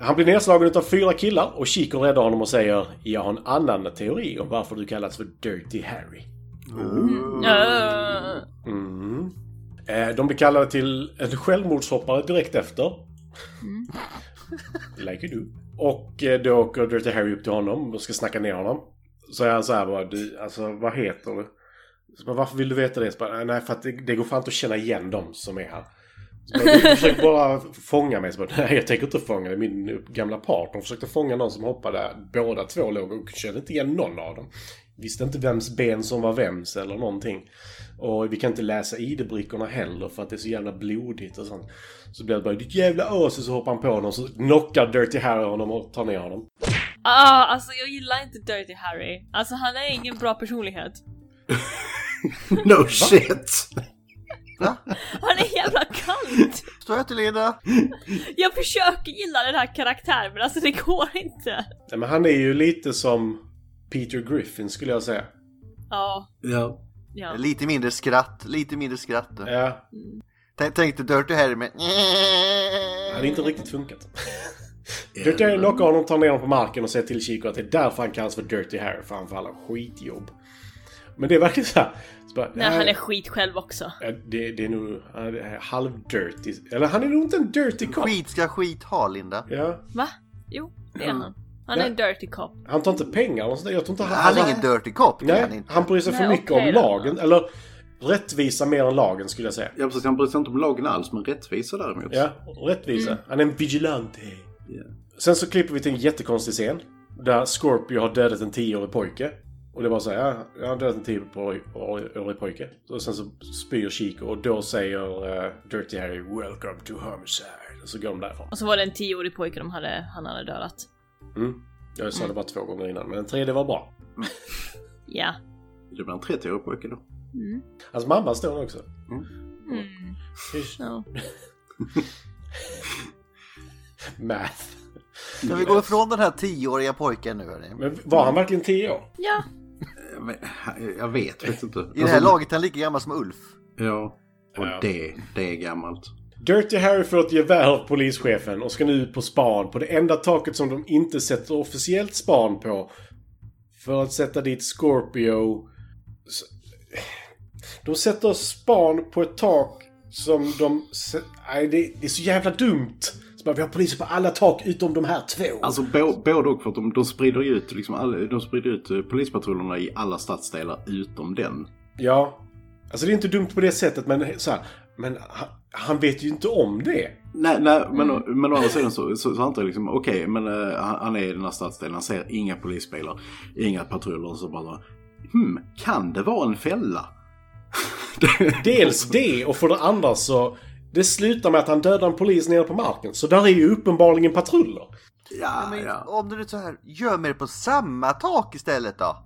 Han blir nedslagen av fyra killar och Chico räddar honom och säger Jag har en annan teori om varför du kallas för Dirty Harry. Uh, Mm. Eh, De blir kallade till en självmordshoppare direkt efter. like you do. Och eh, då åker Dirty Harry upp till honom och ska snacka ner honom. Så är han så här bara, du, alltså vad heter du? Så bara, Varför vill du veta det? Så bara, Nej, för att det, det går fan inte att känna igen dem som är här. Så bara, försöker bara fånga mig. Så bara, Nej, jag tänker inte fånga dig. Min gamla partner försökte fånga någon som hoppade. Båda två låg och kände inte igen någon av dem. Visste inte vems ben som var vems eller någonting. Och vi kan inte läsa ID-brickorna heller för att det är så jävla blodigt och sånt. Så blir det bara ditt jävla ös och så hoppar han på honom så knockar Dirty Harry honom och tar ner honom. ah, alltså jag gillar inte Dirty Harry. Alltså han är ingen bra personlighet. No shit! Han är jävla kant! Står jag till Linda? Jag försöker gilla den här karaktären men alltså det går inte. Nej, men han är ju lite som Peter Griffin skulle jag säga. Ja, Ja. Ja. Lite mindre skratt, lite mindre skratt. Ja, Tänk, tänk dig Dirty Harry med... det hade inte riktigt funkat. Dirty Harry knockar honom, tar ner honom på marken och säger till Chico att det är därför han kallas för Dirty Harry. För han får alla skitjobb. Men det är verkligen så här. Så bara, Nej, han är skit själv också. Det, det är nog han är halv-dirty. Eller han är nog inte en dirty cop. Skit ska skit ha Linda. Ja. Va? Jo, det är han. Han är en dirty cop. Han tar inte pengar och sånt. Jag tror inte han... Han är ingen dirty cop. är han Nej, inte. han bryr sig för Nej, mycket okej om då. lagen. Eller rättvisa mer än lagen skulle jag säga. Ja precis, han bryr sig inte om lagen alls, men rättvisa däremot. Ja, rättvisa. Han är en vigilante. Ja. Sen så klipper vi till en jättekonstig scen. Där Scorpio har dödat en tioårig pojke. Och det var så här, ja, jag har dödat en tioårig pojke. Och sen så spyr Chico och då säger eh, Dirty Harry “Welcome to homicide” och så går de därifrån. Och så var det en tioårig pojke de hade, han hade dödat. Mm. Jag sa det bara två gånger innan, men en tredje var bra. Ja. Det blir en 30-årig pojke då. Hans mamma står också. Mm. Hysch. Ja. Math. Ska vi gå ifrån den här tioåriga pojken nu hörni? Men var han verkligen tio år? ja. Jag vet, jag vet, vet inte. I det här laget är han lika gammal som Ulf. Ja. Och Ja. det, det är gammalt. Dirty Harry får ett gevär av polischefen och ska nu ut på span på det enda taket som de inte sätter officiellt span på. För att sätta dit Scorpio. De sätter span på ett tak som de... Nej, det, är så jävla dumt! Så bara, vi har poliser på alla tak utom de här två. Alltså både och för att de, de sprider ut, liksom, de sprider ut eh, polispatrullerna i alla stadsdelar utom den. Ja. Alltså det är inte dumt på det sättet men så här, men han, han vet ju inte om det. Nej, nej men, men å andra sidan så, så, så antar jag liksom, okej, men eh, han, är i den här stadsdelen, han ser inga polisbilar, inga patruller, så bara, hmm, kan det vara en fälla? Dels det och för det andra så det slutar med att han dödar en polis nere på marken. Så där är ju uppenbarligen patruller. Ja, Men ja. om det är så här, gör mer på samma tak istället då.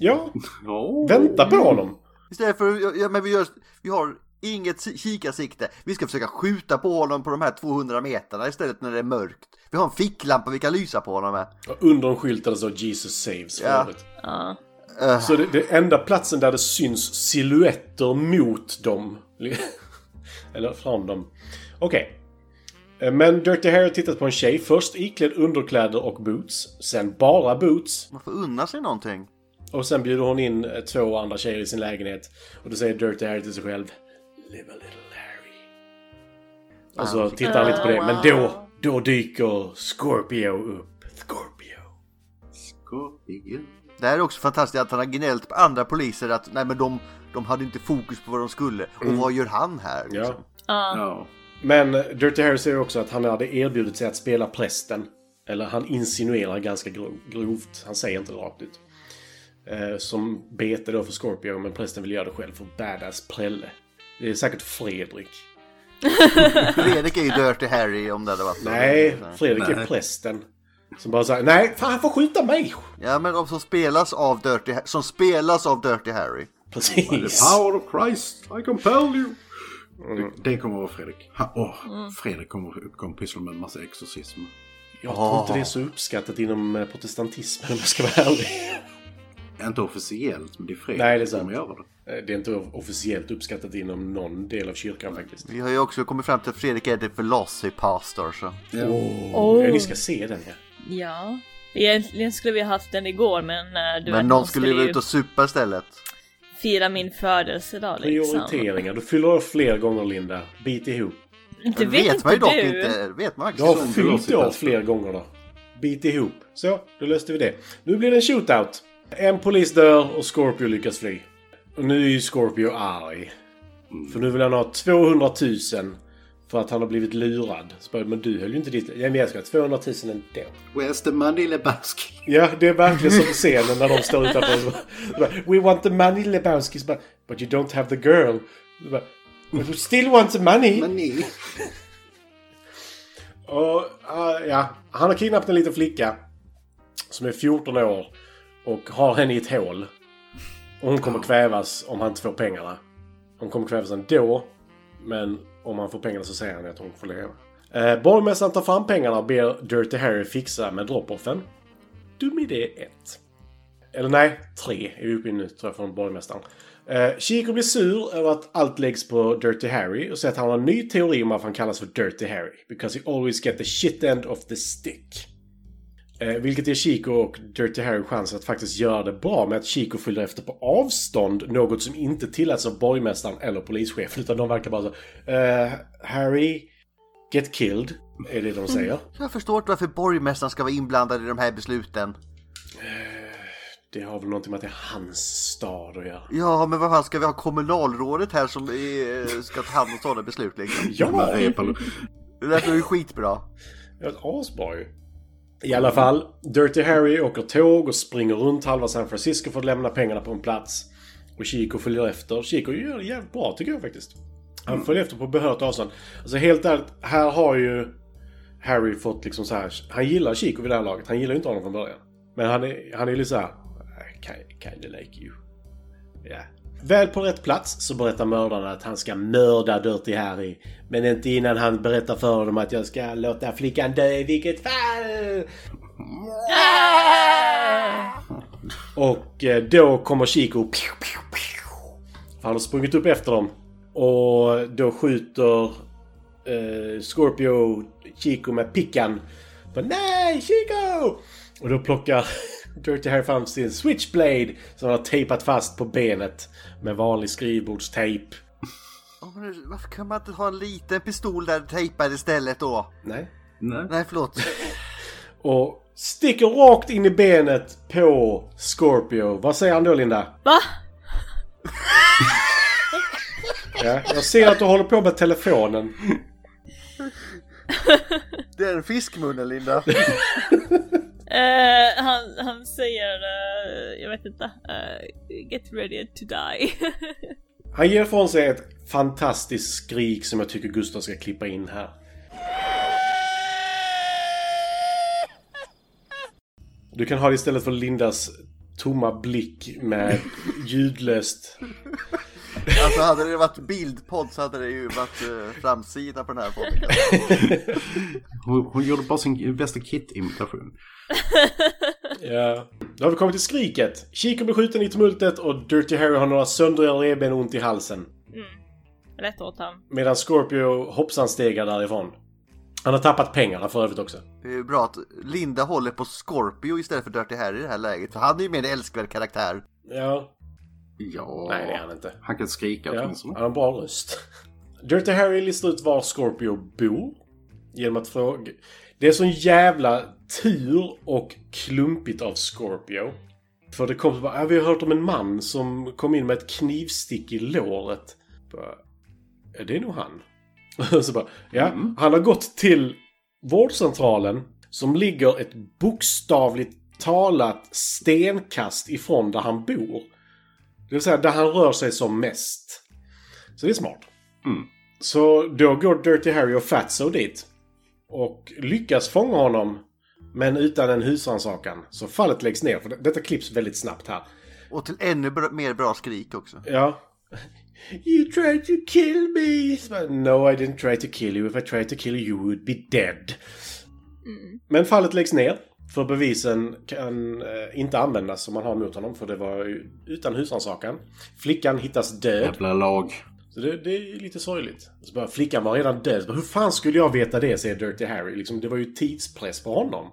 Ja, Oh. vänta på honom. Istället för, ja, men vi, gör, vi har inget si- kikarsikte. Vi ska försöka skjuta på honom på de här 200 meterna istället när det är mörkt. Vi har en ficklampa vi kan lysa på honom med. Och under en skylt där det står Jesus saves för Ja. Eh, Så det, det enda platsen där det syns silhuetter mot dem. Eller från dem. Okej. Eh, Men Dirty Harry har tittat på en tjej. Först iklädd underkläder och boots. Sen bara boots. man får unna sig någonting. Och sen bjuder hon in eh, två andra tjejer i sin lägenhet. Och då säger Dirty Harry till sig själv. Live a little Harry. Och så tittar han lite på det. Men då, då dyker Scorpio upp. Scorpio. Scorpio. Det här är också fantastiskt att han har gnällt på andra poliser att nej men de, de hade inte fokus på vad de skulle. Och vad gör han här? Ja. Liksom? Ja. Ja. Men Dirty Harry säger också att han hade erbjudit sig att spela prästen. Eller han insinuerar ganska gro- grovt. Han säger inte rakt ut. Eh, som bete då för Scorpio, men prästen vill göra det själv för badass prälle. Det är säkert Fredrik. Fredrik är ju Dirty Harry om det hade varit. Nej, Fredrik är prästen. Som bara säger nej, fan han får skjuta mig! Ja men som spelas av Dirty, som spelas av Dirty Harry. The Precis. power of Christ, I compel you. Det, det kommer att vara Fredrik. Ha, åh, Fredrik kommer att kommer pyssla med en massa exorcism. Jag tror inte det är så uppskattat inom eh, protestantismen om jag ska vara ärlig. Inte officiellt, men det är Fredrik Nej, det är som sant. kommer göra det. Eh, Det är inte officiellt uppskattat inom någon del av kyrkan faktiskt. Vi har ju också kommit fram till att Fredrik är the philosophy pastor. Så. Åh, Oh. ja, ni ska se den ja. ja. Egentligen skulle vi ha haft den igår men uh, du vet, Men man någon skulle ju ute och supa istället. fira min födelsedag liksom. Prioriteringar. Du fyller år fler gånger Linda. Bit ihop. Det Det vet, vet man ju inte dock du. inte. Vet man Du har fyllt år fler gånger då. Bit ihop. Så, då löste vi det. Nu blir det en shootout. En polis dör och Scorpio lyckas fly. Och nu är ju Scorpio arg. För nu vill han ha 200 000 för att han har blivit lurad. Så bara, men du höll ju inte ditt... Ja, men jag ska ha 200 000 ändå. Where's the money, Lebowski? Ja, det är verkligen som scenen när de står utanför. Bara, We want the money Lebowski. Bara, But you don't have the girl. Bara, But we still want the money. Money. Och, uh, ja, han har kidnappat en liten flicka. Som är 14 år. Och har henne i ett hål. Och hon kommer kvävas om han inte får pengarna. Hon kommer kvävas ändå. Men om han får pengarna så säger han att hon får leva. Eh, borgmästaren tar fram pengarna och ber Dirty Harry fixa med drop-offen. Dum idé 1. Eller nej, 3 är vi uppe i nu tror jag från borgmästaren. Eh, Chico blir sur över att allt läggs på Dirty Harry och säger att han har en ny teori om varför han kallas för Dirty Harry. Because he always get the shit end of the stick. Eh, vilket ger Chico och Dirty Harry chans att faktiskt göra det bra med att Chico följer efter på avstånd. Något som inte tilläts av borgmästaren eller polischefen. Utan de verkar bara så... eh, Harry, get killed. Är det de säger. Jag förstår inte varför borgmästaren ska vara inblandad i de här besluten. Det har väl någonting med att det är hans stad att göra. Ja, men vad fan ska vi ha kommunalrådet här som är, ska ta hand om sådana beslut liksom? Ja! Det är ju skitbra. Det var ett asbra ju. I alla fall, Dirty Harry åker tåg och springer runt halva San Francisco för att lämna pengarna på en plats. Och Chico följer efter. Chico gör det jävligt bra tycker jag faktiskt. Han följer efter på behörigt avstånd. Alltså helt ärligt, här har ju Harry fått liksom så här. Han gillar Chico vid det här laget. Han gillar ju inte honom från början. Men han är, han är lite så här. "I Kinda like you. Ja. Väl på rätt plats så berättar mördaren att han ska mörda Dirty Harry. Men inte innan han berättar för honom att jag ska låta flickan dö i vilket fall. Och eh, då kommer Chico. Han har sprungit upp efter dem. Och då skjuter eh, Scorpio Chico med pickan. Nej, Chico! Och då plockar Dirty Harry fram sin switchblade som han har tejpat fast på benet med vanlig skrivbordstejp. Varför kan man inte ha en liten pistol där tejpad istället då? Nej. Nej. Nej, förlåt. Och sticker rakt in i benet på Scorpio. Vad säger han då, Linda? Va? Ja, jag ser att du håller på med telefonen. Det är en fiskmunnen Linda. Uh, han, han säger, uh, jag vet inte, uh, get ready to die. Han ger ifrån sig ett fantastiskt skrik som jag tycker Gustav ska klippa in här. Du kan ha det istället för Lindas tomma blick med ljudlöst. Alltså hade det varit bildpodd så hade det ju varit eh, framsida på den här podden. Hon, hon gjorde bara sin bästa Kit-imitation. Ja. Då har vi kommit till skriket. Chico blir skjuten i tumultet och Dirty Harry har några söndriga revben och ont i halsen. Rätt åt han. Medan Scorpio hoppsan stegar därifrån. Han har tappat pengarna för övrigt också. Det är bra att Linda håller på Scorpio istället för Dirty Harry i det här läget. För han är ju mer en älskvärd karaktär. Ja. Ja, Nej, det är han inte. han kan skrika Ja, åtminstone. han har en bra röst. Dirty Harry listar ut var Scorpio bor. Genom att fråga... Det är sån jävla tur och klumpigt av Scorpio. För det kom så bara, "Ja, vi har hört om en man som kom in med ett knivstick i låret. Bara, "Ja, det är nog han. Så bara, ja, han har gått till vårdcentralen som ligger ett bokstavligt talat stenkast ifrån där han bor. Det vill säga där han rör sig som mest. Så det är smart. Mm. Så då går Dirty Harry och Fatso dit. Och lyckas fånga honom. Men utan en husrannsakan. Så fallet läggs ner. För det- detta klipps väldigt snabbt här. Och till ännu bra, mer bra skrik också. Ja. You tried to kill me! No, I didn't try to kill you. If I tried to kill you, you would be dead. Men fallet läggs ner. För bevisen kan eh, inte användas som man har mot honom. För det var utan husrannsakan. Flickan hittas död. Jävla lag. Så det, det är lite sorgligt. Så bara, flickan var redan död. Bara, Hur fan skulle jag veta det, säger Dirty Harry. Liksom, det var ju tidspress på honom.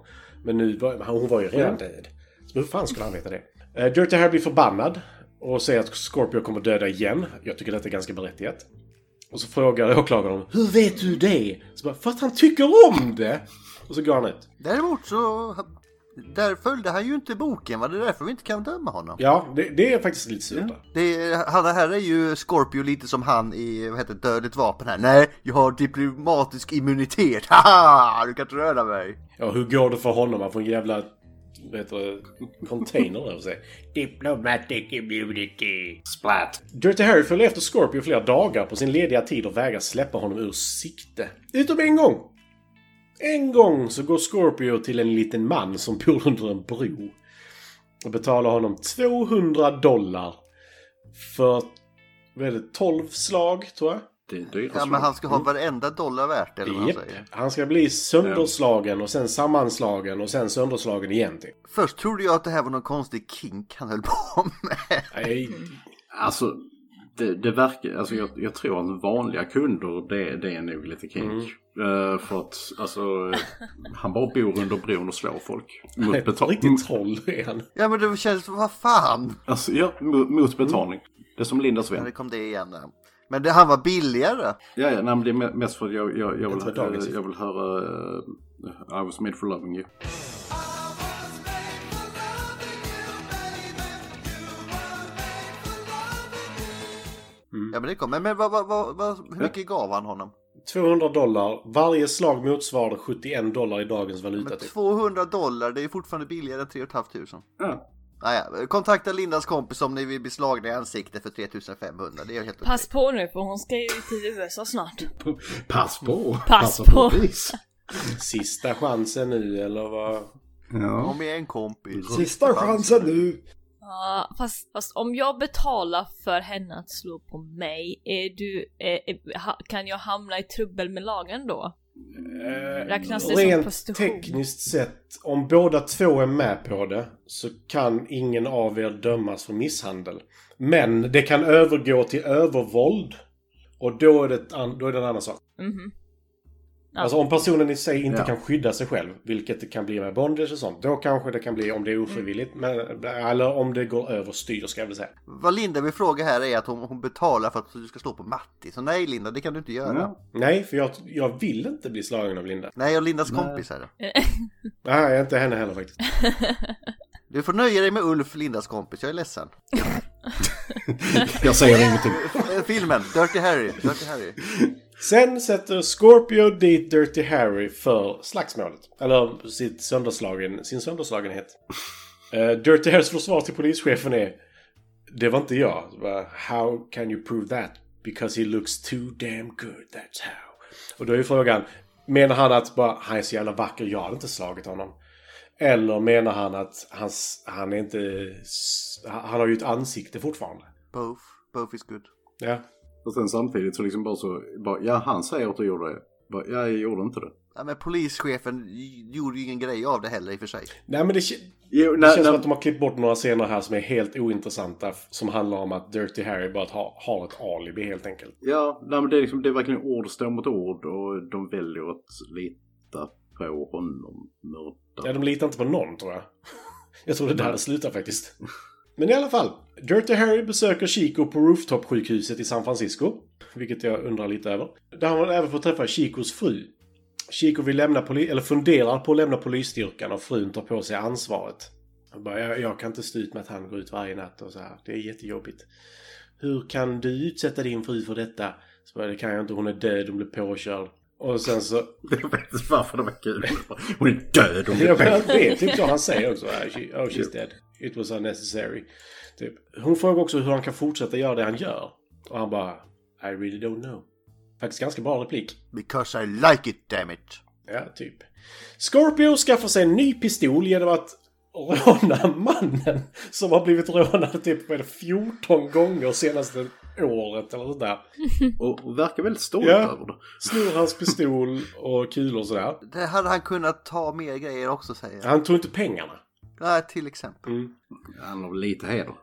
Men nu var, hon var ju redan död. Så hur fan skulle han veta det? Eh, Dirty Harry blir förbannad. Och säger att Scorpio kommer döda igen. Jag tycker detta är ganska berättigat. Och så frågar åklagaren Hur vet du det? Så bara, för att han tycker om det! Och så går han ut. Däremot så... Där följde han ju inte boken va? Det är därför vi inte kan döma honom. Ja, det, det är faktiskt lite surt. där. Det, han här är ju Scorpio lite som han i, vad heter Dödligt vapen här. Nej, jag har diplomatisk immunitet. Haha! Du kan inte röra mig. Ja, hur går det för honom? Han får en jävla vad heter det, container över sig. Diplomatic immunity. Splat. Dirty Harry följer efter Scorpio flera dagar på sin lediga tid och vägrar släppa honom ur sikte. Utom en gång! En gång så går Scorpio till en liten man som bor under en bro. Och betalar honom 200 dollar. För, vad är det, 12 slag tror jag? Ja, men han ska ha varenda dollar värt eller vad man Japp. säger. Han ska bli sönderslagen och sen sammanslagen och sen sönderslagen igen typ. Först trodde jag att det här var någon konstig kink han höll på med. Nej, Alltså, det, det verkar, alltså jag, jag tror att vanliga kunder, det, det är nog lite kink. Mm. Eh, för att, alltså, han bara bor under bron och slår folk. Mot betalning. riktigt troll är han. Ja men det känns, vad fan. Alltså, ja, mot, mot betalning. Det är som Lindas Ja, vän. det kom det igen där. Men det, han var billigare. Ja, ja, nej, men det är me- mest för att jag, jag, jag, Jag vill, eh, jag vill höra uh, I was made for loving you. Ja men det kom. Men, men vad, vad, vad, hur mycket gav han honom? 200 dollar. Varje slag motsvarade 71 dollar i dagens valuta Men typ. 200 dollar, det är fortfarande billigare än 3 500. Ja. Naja, kontakta Lindas kompis om ni vill bli slagna i ansiktet för 3500. Det är helt okej. Pass på nu för hon ska ju till USA snart. Pass på! Pass Passa på. Sista chansen nu eller vad? Ja. Om jag är en kompis. Sista chansen nu! Fast, fast om jag betalar för henne att slå på mig, är du, eh, ha, kan jag hamna i trubbel med lagen då? Räknas det som Rent prostitution? tekniskt sett, om båda två är med på det så kan ingen av er dömas för misshandel. Men det kan övergå till övervåld. Och då är det, då är det en annan sak. Mhm. Ja. Alltså om personen i sig inte Ja. kan skydda sig själv, vilket det kan bli med bondage och sånt, då kanske det kan bli om det är ofrivilligt. Men, eller om det går överstyr ska jag väl säga. Vad Linda vill fråga här är att hon, hon betalar för att du ska slå på Matti. Så nej Linda, det kan du inte göra. Ja. Nej, för jag, jag vill inte bli slagen av Linda. Nej, och Lindas kompis här. Nej, jag är inte henne heller faktiskt. Du får nöja dig med Ulf, Lindas kompis. Jag är ledsen. Jag säger ingenting. Eh, Filmen, Dirty Harry. Dirty Harry. Sen sätter Scorpio dit Dirty Harry för slagsmålet. Eller sitt sönderslagen, sin sönderslagenhet. Uh, Dirty Harrys försvar till polischefen är Det var inte jag. How can you prove that? Because he looks too damn good, that's how. Och då är ju frågan, menar han att bara, han är så jävla vacker, jag hade inte slagit honom? Eller menar han att hans, han är inte... Han har ju ett ansikte fortfarande. Both. Both is good. Ja. Och sen samtidigt så liksom bara så, bara, ja han säger att du gjorde det. Bara, ja, jag gjorde inte det. Ja, men polischefen gjorde ju ingen grej av det heller i och för sig. Nej men det, Jo, det när, känns som när, att de har klippt bort några scener här som är helt ointressanta. Som handlar om att Dirty Harry bara har, har ett alibi helt enkelt. ja, nej, men det är, liksom, det är verkligen ord står mot ord och de väljer att lita på honom. Mörda. Ja, de litar inte på någon tror jag. Jag tror det där det slutar faktiskt. Men i alla fall. Dirty Harry besöker Chico på Rooftop-sjukhuset i San Francisco. Vilket jag undrar lite över. Där har man även fått träffa Chicos fru. Chico vill lämna poli- eller funderar på att lämna polisstyrkan och frun tar på sig ansvaret. Jag, bara, jag, jag kan inte stå ut med att han går ut varje natt och så här. Det är jättejobbigt. Hur kan du utsätta din fru för detta? Så bara, det kan jag inte, hon är död, hon blev påkörd. Och sen så... Jag vet inte varför det var kul. Hon är död. Hon Ja, men är det är typ så han säger också. "Ah, she- Oh, she's dead. It was unnecessary. Typ. Hon frågar också hur han kan fortsätta göra det han gör. Och han bara I really don't know. Faktiskt ganska bra replik. Because I like it, damn it. Ja, typ. Scorpio skaffar sig en ny pistol genom att råna mannen som har blivit rånad typ vad är det, 14 gånger senaste året eller sådär. och, och verkar väldigt stolt Ja. över det. Snor hans pistol och kulor och sådär. Det hade han kunnat ta mer grejer också säger jag. Han tog inte pengarna. Ja, till exempel. Mm. Han har lite heder.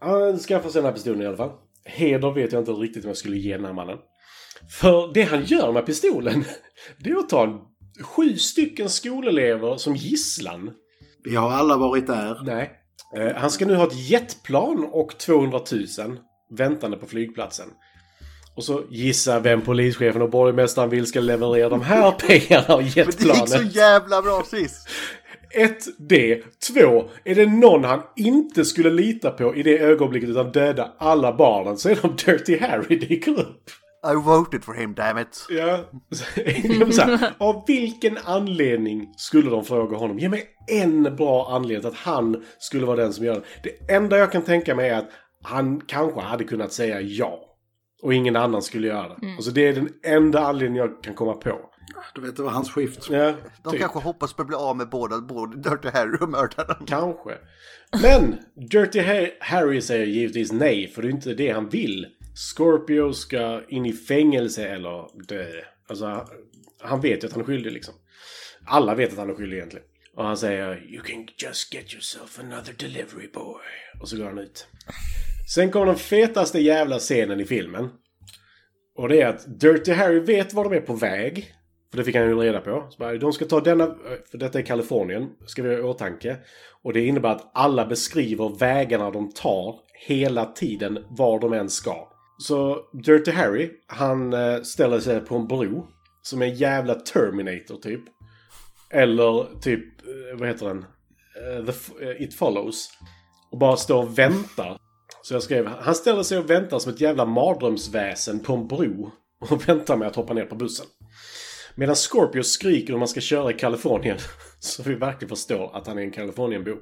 Han skaffar sig den här pistolen i alla fall. Heder vet jag inte riktigt om jag skulle ge den här mannen. För det han gör med pistolen, det är att ta sju stycken skolelever som gisslan. Vi har alla varit där. Nej. Eh, han ska nu ha ett jetplan och 200 000 väntande på flygplatsen. Och så gissa vem polischefen och borgmästaren vill ska leverera de här pengarna och Men det gick så jetplanet. jävla bra sist. Ett, det. Två, är det någon han inte skulle lita på i det ögonblicket utan döda alla barnen så är de Dirty Harry dyker upp. I voted for him, damn it. Ja. så här, av vilken anledning skulle de fråga honom? Ge mig en bra anledning till att han skulle vara den som gör det. Det enda jag kan tänka mig är att han kanske hade kunnat säga ja. Och ingen annan skulle göra det. Alltså det är den enda anledningen jag kan komma på. Du vet, det var hans skift. Ja, De typ. kanske hoppas på att bli av med båda, både Dirty Harry och mördaren. Kanske. Men Dirty Ha- Harry säger givetvis nej, för det är inte det han vill. Scorpio ska in i fängelse eller dö. Alltså, han vet ju att han är skyldig liksom. Alla vet att han är skyldig egentligen. Och han säger You can just get yourself another delivery boy. Och så går han ut. Sen kommer den fetaste jävla scenen i filmen. Och det är att Dirty Harry vet var de är på väg. För det fick han ju reda på. Så bara, de ska ta denna, för detta är Kalifornien, ska vi ha i åtanke. Och det innebär att alla beskriver vägarna de tar hela tiden, var de än ska. Så Dirty Harry, han eh, ställer sig på en bro. Som en jävla Terminator typ. Eller typ, eh, vad heter den? Eh, the, It Follows. Och bara står och väntar. Så jag skrev, han ställer sig och väntar som ett jävla mardrömsväsen på en bro. Och väntar med att hoppa ner på bussen. Medan Scorpio skriker hur man ska köra i Kalifornien. Så vi verkligen förstår att han är en Kalifornienbo.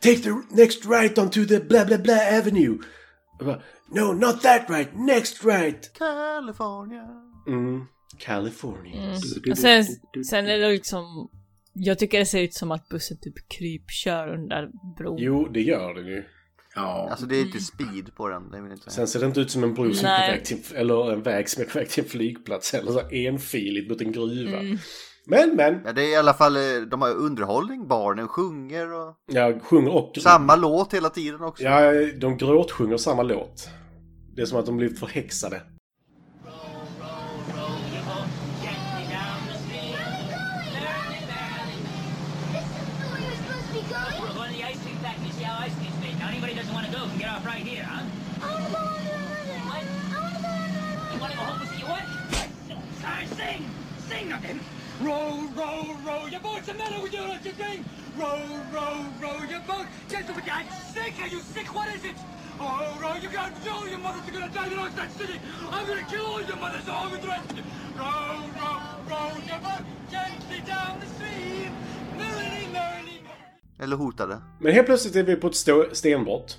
Take the next right onto the bla bla bla avenue. Bara, no, not that right, next right. California. Mm, California. Mm. Och sen, sen är det liksom... Jag tycker det ser ut som att bussen typ krypkör under bron. Jo, det gör den ju. Ja. Alltså det är inte speed på den. Det vill inte. Sen ser det inte ut som en bro som är på väg till, eller en väg som är på väg till en flygplats. Eller så enfiligt mot en gruva. Mm. Men, men. Ja, det är i alla fall, eh, de har underhållning, barnen sjunger och Jag sjunger och... samma låt hela tiden också. Ja, de gråtsjunger samma låt. Det är som att de blir förhäxade. Row, row, row your boat. The matter with you, let you drink. Row, row, row your boat. The I'm sick. Are you sick? What is it? Oh, row, you got all your mothers are gonna die in Oxford City. I'm gonna kill all your mothers rest of you. Row, row, row your boat gently down the stream. Merrily, merrily, Eller hotade. Men helt plötsligt är vi på ett stenbrott.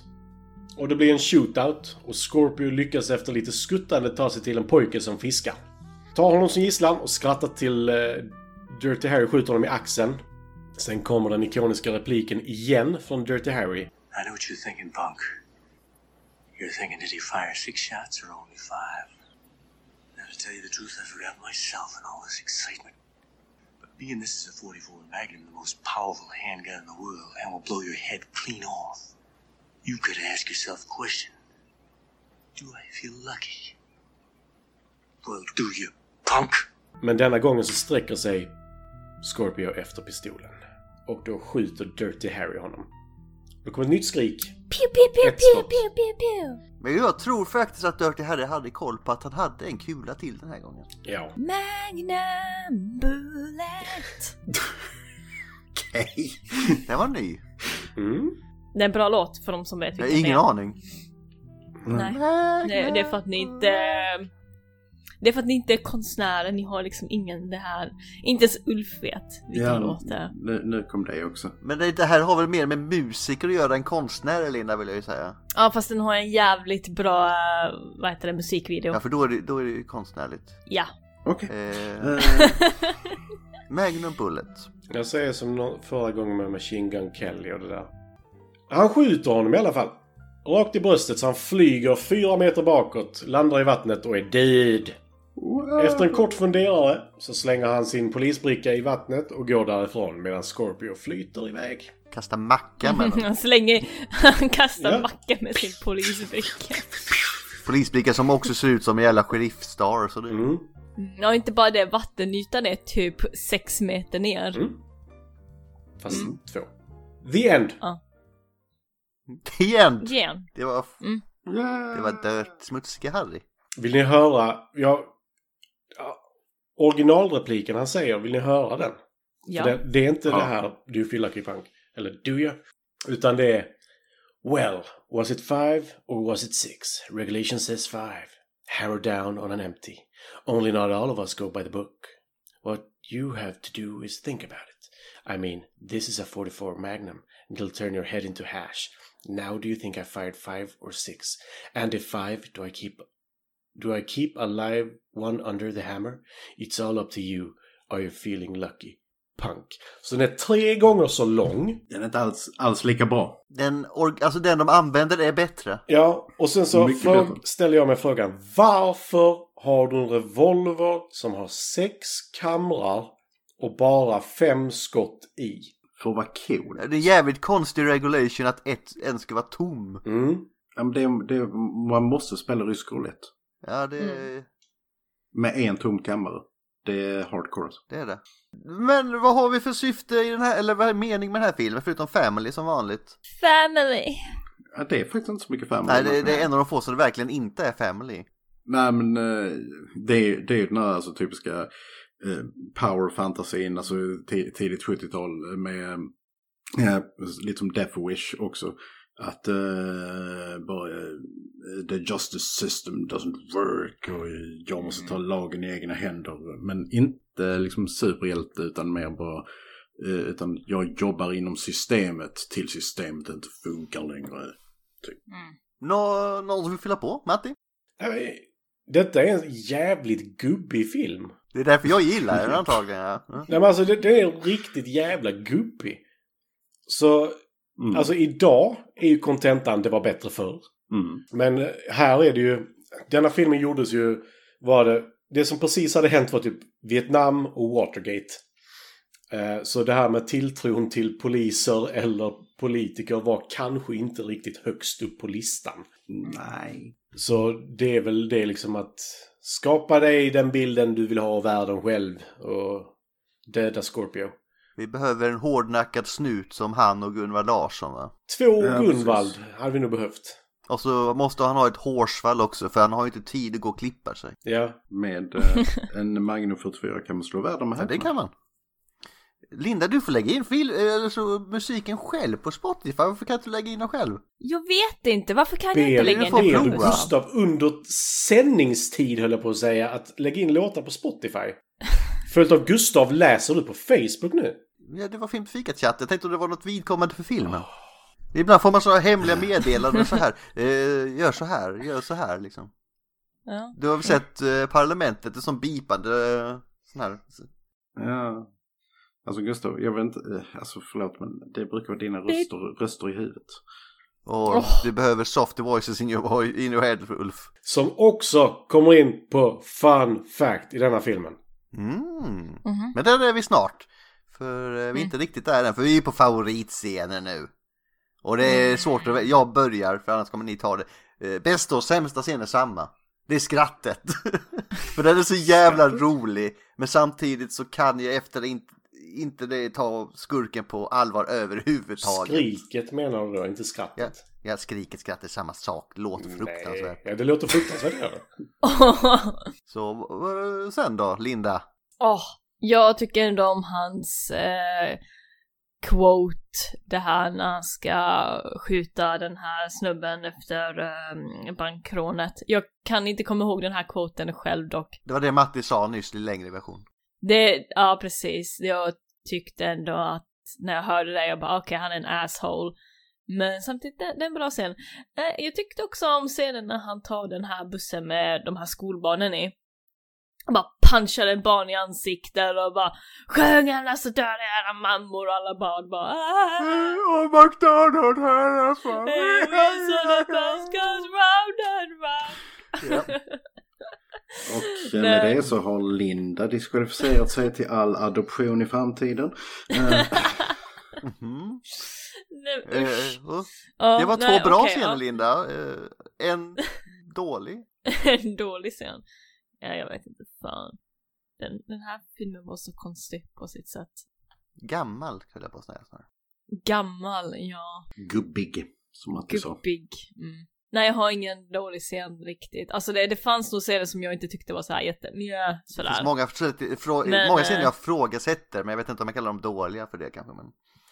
Och det blir en shootout och Scorpio lyckas efter lite skuttande ta sig till en pojke som fiskar. Tar honom som gisslan och skrattar till eh, Dirty Harry skjuter honom i axeln. Sen kommer den ikoniska repliken igen från Dirty Harry. I know what you're thinking, punk. You're thinking, did he fire six shots or only five? Now, to tell you the truth, I forgot myself in all this excitement. But being this is a 44 Magnum, the most powerful handgun in the world, and will blow your head clean off, you could ask yourself the question Do I feel lucky? Well, do you, punk? Men denna gången så sträcker sig Scorpio efter pistolen. Och då skjuter Dirty Harry honom. Då kommer ett nytt skrik. Pew, pew, pew, Ett pew, pew, pew, pew. Men jag tror faktiskt att Dirty Harry hade koll på att han hade en kula till den här gången. Ja. Magnum Bullet. Okej. Den var ny. Mm. Det är en bra låt för de som vet Jag har vilken ingen det är. aning. Nej. Det, det är för att ni inte... Det är för att ni inte är konstnärer, ni har liksom ingen det här... Inte ens Ulf vet vilken låt det är. nu, nu kom det också. Men det, det här har väl mer med musiker att göra än konstnär Linda vill jag ju säga. Ja fast den har en jävligt bra, eh, vad heter det, musikvideo. Ja för då är det, då är det ju konstnärligt. Ja. Okej. Eh, Magnum Bullet. Jag säger som förra gången med Machine Gun Kelly och det där. Han skjuter honom i alla fall. Rakt i bröstet så han flyger fyra meter bakåt, landar i vattnet och är död. Efter en kort funderare så slänger han sin polisbricka i vattnet och går därifrån medan Scorpio flyter iväg. Kasta macka med den. Han slänger, han kastar Ja. macka med sin polisbricka. Polisblickar som också ser ut som en jävla sheriffstar. Så det... Mm. Ja inte bara det, vattenytan är typ sex meter ner. Mm. Fast två. The End. Ja. Igen! Igen. Det var, Mm. det var dört smutsiga Harry. Vill ni höra? Ja, ja, originalrepliken han säger, vill ni höra den? Ja. För det, det är inte Ja. det här du fylla punk eller do you? Utan det är Well, was it five or was it six? Regulation says five. Harrow down on an empty. Only not all of us go by the book. What you have to do is think about it. I mean, this is a 44 Magnum, it'll turn your head into hash. Now do you think I fired five or six? And if five, do I keep do I keep alive one under the hammer? It's all up to you. Are you feeling lucky? Punk. Så den är tre gånger så lång. Den är inte alls, alls lika bra. Den, alltså den de använder är bättre. Ja, och sen så bättre. ställer jag mig frågan. Varför har du en revolver som har sex kamrar och bara fem skott i? För att vara cool. Det är jävligt konstig regulation att ett, en ska vara tom. Mm. Ja, men det, det, man måste spela rysk roulette. Ja, det, Mm. Med en tom kammare. Det är hardcore. alltså. det är det. Men vad har vi för syfte i den här, eller vad är mening med den här filmen förutom family som vanligt? Family. Ja, det är faktiskt inte så mycket family. Nej, det, det är en av de få som det verkligen inte är family. Nej men eh, det, är- det är ju den här alltså, typiska eh, power fantasin, alltså ti- tidigt 70-tal med eh, lite som Death Wish också. Att eh, bara eh, the justice system doesn't work och jag måste ta lagen i egna händer. Men inte liksom superhjälte utan mer bara eh, utan jag jobbar inom systemet till systemet inte funkar längre. Nå, någon som vill fylla på? Matti? Detta är en jävligt gubbig film. Det är därför jag gillar den antagligen. Ja. Mm. Nej men alltså det, det är riktigt jävla gubbig. Så, Mm. alltså idag är ju kontentan det var bättre förr. Mm. Men eh, här är det ju, denna filmen gjordes ju, var det, det som precis hade hänt var typ Vietnam och Watergate. Eh, Så det här med tilltron till poliser eller politiker var kanske inte riktigt högst upp på listan. Nej. Så det är väl det liksom att skapa dig den bilden du vill ha av världen själv och döda Scorpio. Vi behöver en hårdnackad snut som han och Gunvar Larsson va? Två Ja, Gunvald precis. hade vi nog behövt. Och så måste han ha ett hårsvall också för han har ju inte tid att gå och klippa sig. Ja. Med eh, en Magnum 44 kan man slå världen med Ja, det kan man. Linda, du får lägga in fil eller så, musiken själv på Spotify. Varför kan inte du lägga in den själv? Jag vet inte, varför kan jag inte Ber, lägga in får det ber. Gustav under sändningstid höll jag på att säga att lägga in låtar på Spotify? Följt av Gustav läser du på Facebook nu? Ja, det var Film till fikat chatt. Jag tänkte om det var något vidkommande för filmen. Ibland får man så hemliga meddelanden så här. Eh, gör så här, gör så här liksom. Ja. Du har väl sett eh, Parlamentet, det är som bipande eh, sån här. Ja. Alltså Gustav, jag vet inte, eh, alltså förlåt men det brukar vara dina röster, röster i huvudet. Och du behöver soft voices in your, in your head Ulf. Som också kommer in på fun fact i denna filmen. Mm. Mhm. Men där är vi snart. För eh, vi är inte riktigt där än, för vi är på favoritscenen nu. Och det är svårt att Jag börjar, för annars kommer ni ta det. Eh, Bästa och sämsta scen är samma. Det är skrattet. för den är så jävla rolig. Men samtidigt så kan jag efter inte, inte det ta skurken på allvar överhuvudtaget. Skriket menar du då, inte Ja, skrattet? ja, skriket, skratt är samma sak. Låter fruktansvärt. Ja, det låter fruktansvärt. Så eh, sen då, Linda? Åh, jag tycker ändå om hans eh, quote, det här när han ska skjuta den här snubben efter eh, bankrånet. Jag kan inte komma ihåg den här quoten själv dock. Det var det Matti sa nyss i längre version. Det, ja precis, jag tyckte ändå att när jag hörde det, jag bara okej han är en asshole. Men samtidigt, det, det är en bra scen. Eh, jag tyckte också om scenen när han tar den här bussen med de här skolbarnen i. Han bara punchar en barn i ansiktet och bara Sjöng alla så dör era mammor och alla barn bara "Ah, Och McDonald här alltså. Hey, bus goes round and round. Och med det så har Linda diskvalificerat sig till all adoption i framtiden. Eh, Mhm. Nej, Ja, det var nej, två bra okej, scener ja. Linda. Eh, en dålig. en dålig scen. Ja, jag vet inte fan. Den, den här filmen var så konstig på sitt sätt. Gammal höll jag på säga. snarare. Gammal, ja. gubbig, som Matti sa. Gubbig. Mm. Nej, jag har ingen dålig scen riktigt. Alltså det, det fanns nog scener som jag inte tyckte var så här jätte... Nja, Det finns sådär. många, frå- Men, många eh, scener jag frågasätter men jag vet inte om jag kallar dem dåliga för det kanske. Men...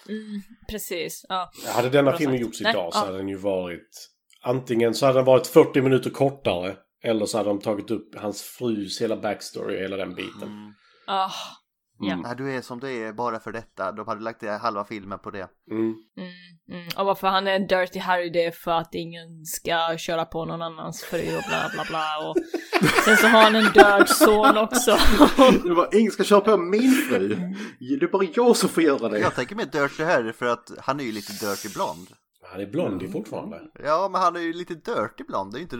Mm, precis, ja. Hade denna filmen gjorts Nej, idag så ja. hade den ju varit... Antingen så hade den varit 40 minuter kortare. Eller så hade de tagit upp hans frus hela backstory och hela den biten. Ah, ja. Du är som du är bara för detta. De hade lagt halva filmen på det. Mm. Mm, mm. Och varför han är en Dirty Harry det är för att ingen ska köra på någon annans fru och bla bla bla och sen så har han en död son också. Det var, ingen ska köra på min fru. Det är bara jag som får göra det. Jag tänker mer Dirty Harry för att han är ju lite dirty blond. Han är blondie fortfarande. Ja, men han är ju lite dirty blond. Det är ju inte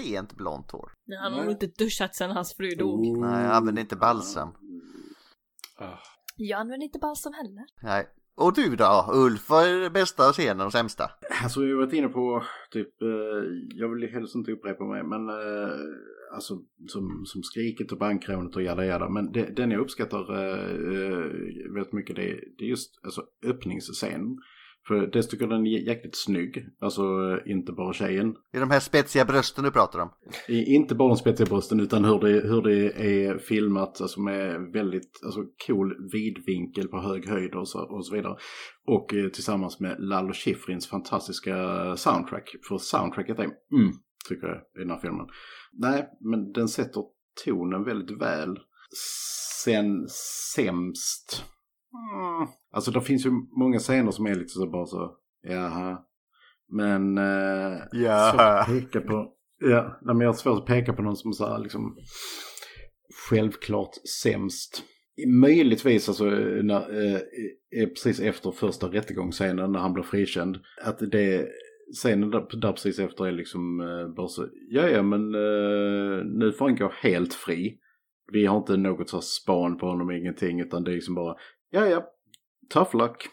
rent blont hår. Nej, han har nog inte duschat sen hans fru dog. Nej, jag använder inte balsam. Ah. Jag använder inte balsam heller. Nej. Och du då, Ulf? Vad är det bästa scenen och sämsta? Alltså vi har varit inne på typ, eh, jag vill ju helst inte upprepa mig, men eh, alltså som, som skriket och bankrånet och jada jada. Men det, den jag uppskattar eh, eh, väldigt mycket det, det är just alltså, öppningsscenen. För dels tycker den är jäkligt snygg, alltså inte bara tjejen. Är de här spetsiga brösten du pratar om. Inte bara de spetsiga brösten utan hur det, hur det är filmat, alltså med väldigt alltså, cool vidvinkel på hög höjd och så, och så vidare. Och eh, tillsammans med Lalo Schifrins fantastiska soundtrack. För soundtracket är, mm, tycker jag, i den här filmen. Nej, men den sätter tonen väldigt väl. Sen sämst. Mm. Alltså det finns ju många scener som är lite så bara så, jaha. Men... Eh, att peka på, ja, nej, men jag har svårt att peka på någon som så här liksom självklart sämst. Möjligtvis alltså när, eh, eh, precis efter första rättegångsscenen när han blir frikänd. Att det scenen där, där precis efter är liksom eh, bara så, ja ja men eh, nu får han gå helt fri. Vi har inte något så span på honom, ingenting, utan det är liksom bara, ja ja, tough luck.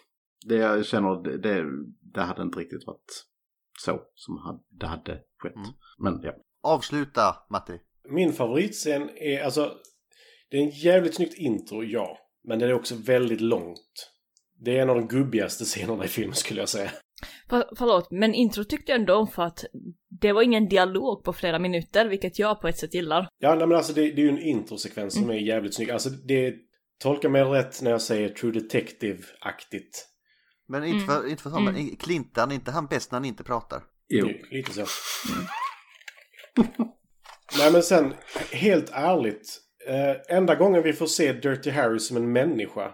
Det jag känner, det, det, det hade inte riktigt varit så som hade, det hade skett. Mm. Men ja. Avsluta, Matti. Min favoritscen är alltså... Det är en jävligt snyggt intro, ja. Men det är också väldigt långt. Det är en av de gubbigaste scenerna i filmen skulle jag säga. För, förlåt, men intro tyckte jag ändå om för att det var ingen dialog på flera minuter, vilket jag på ett sätt gillar. Ja, nej, men alltså det, det är ju en introsekvens som är jävligt snygg. Alltså det tolkar mig rätt när jag säger True Detective-aktigt. Men inte för, inte för så, men Clintan, är inte han bäst när han inte pratar? Jo. Lite så. Nej men sen, helt ärligt. Eh, enda gången vi får se Dirty Harry som en människa.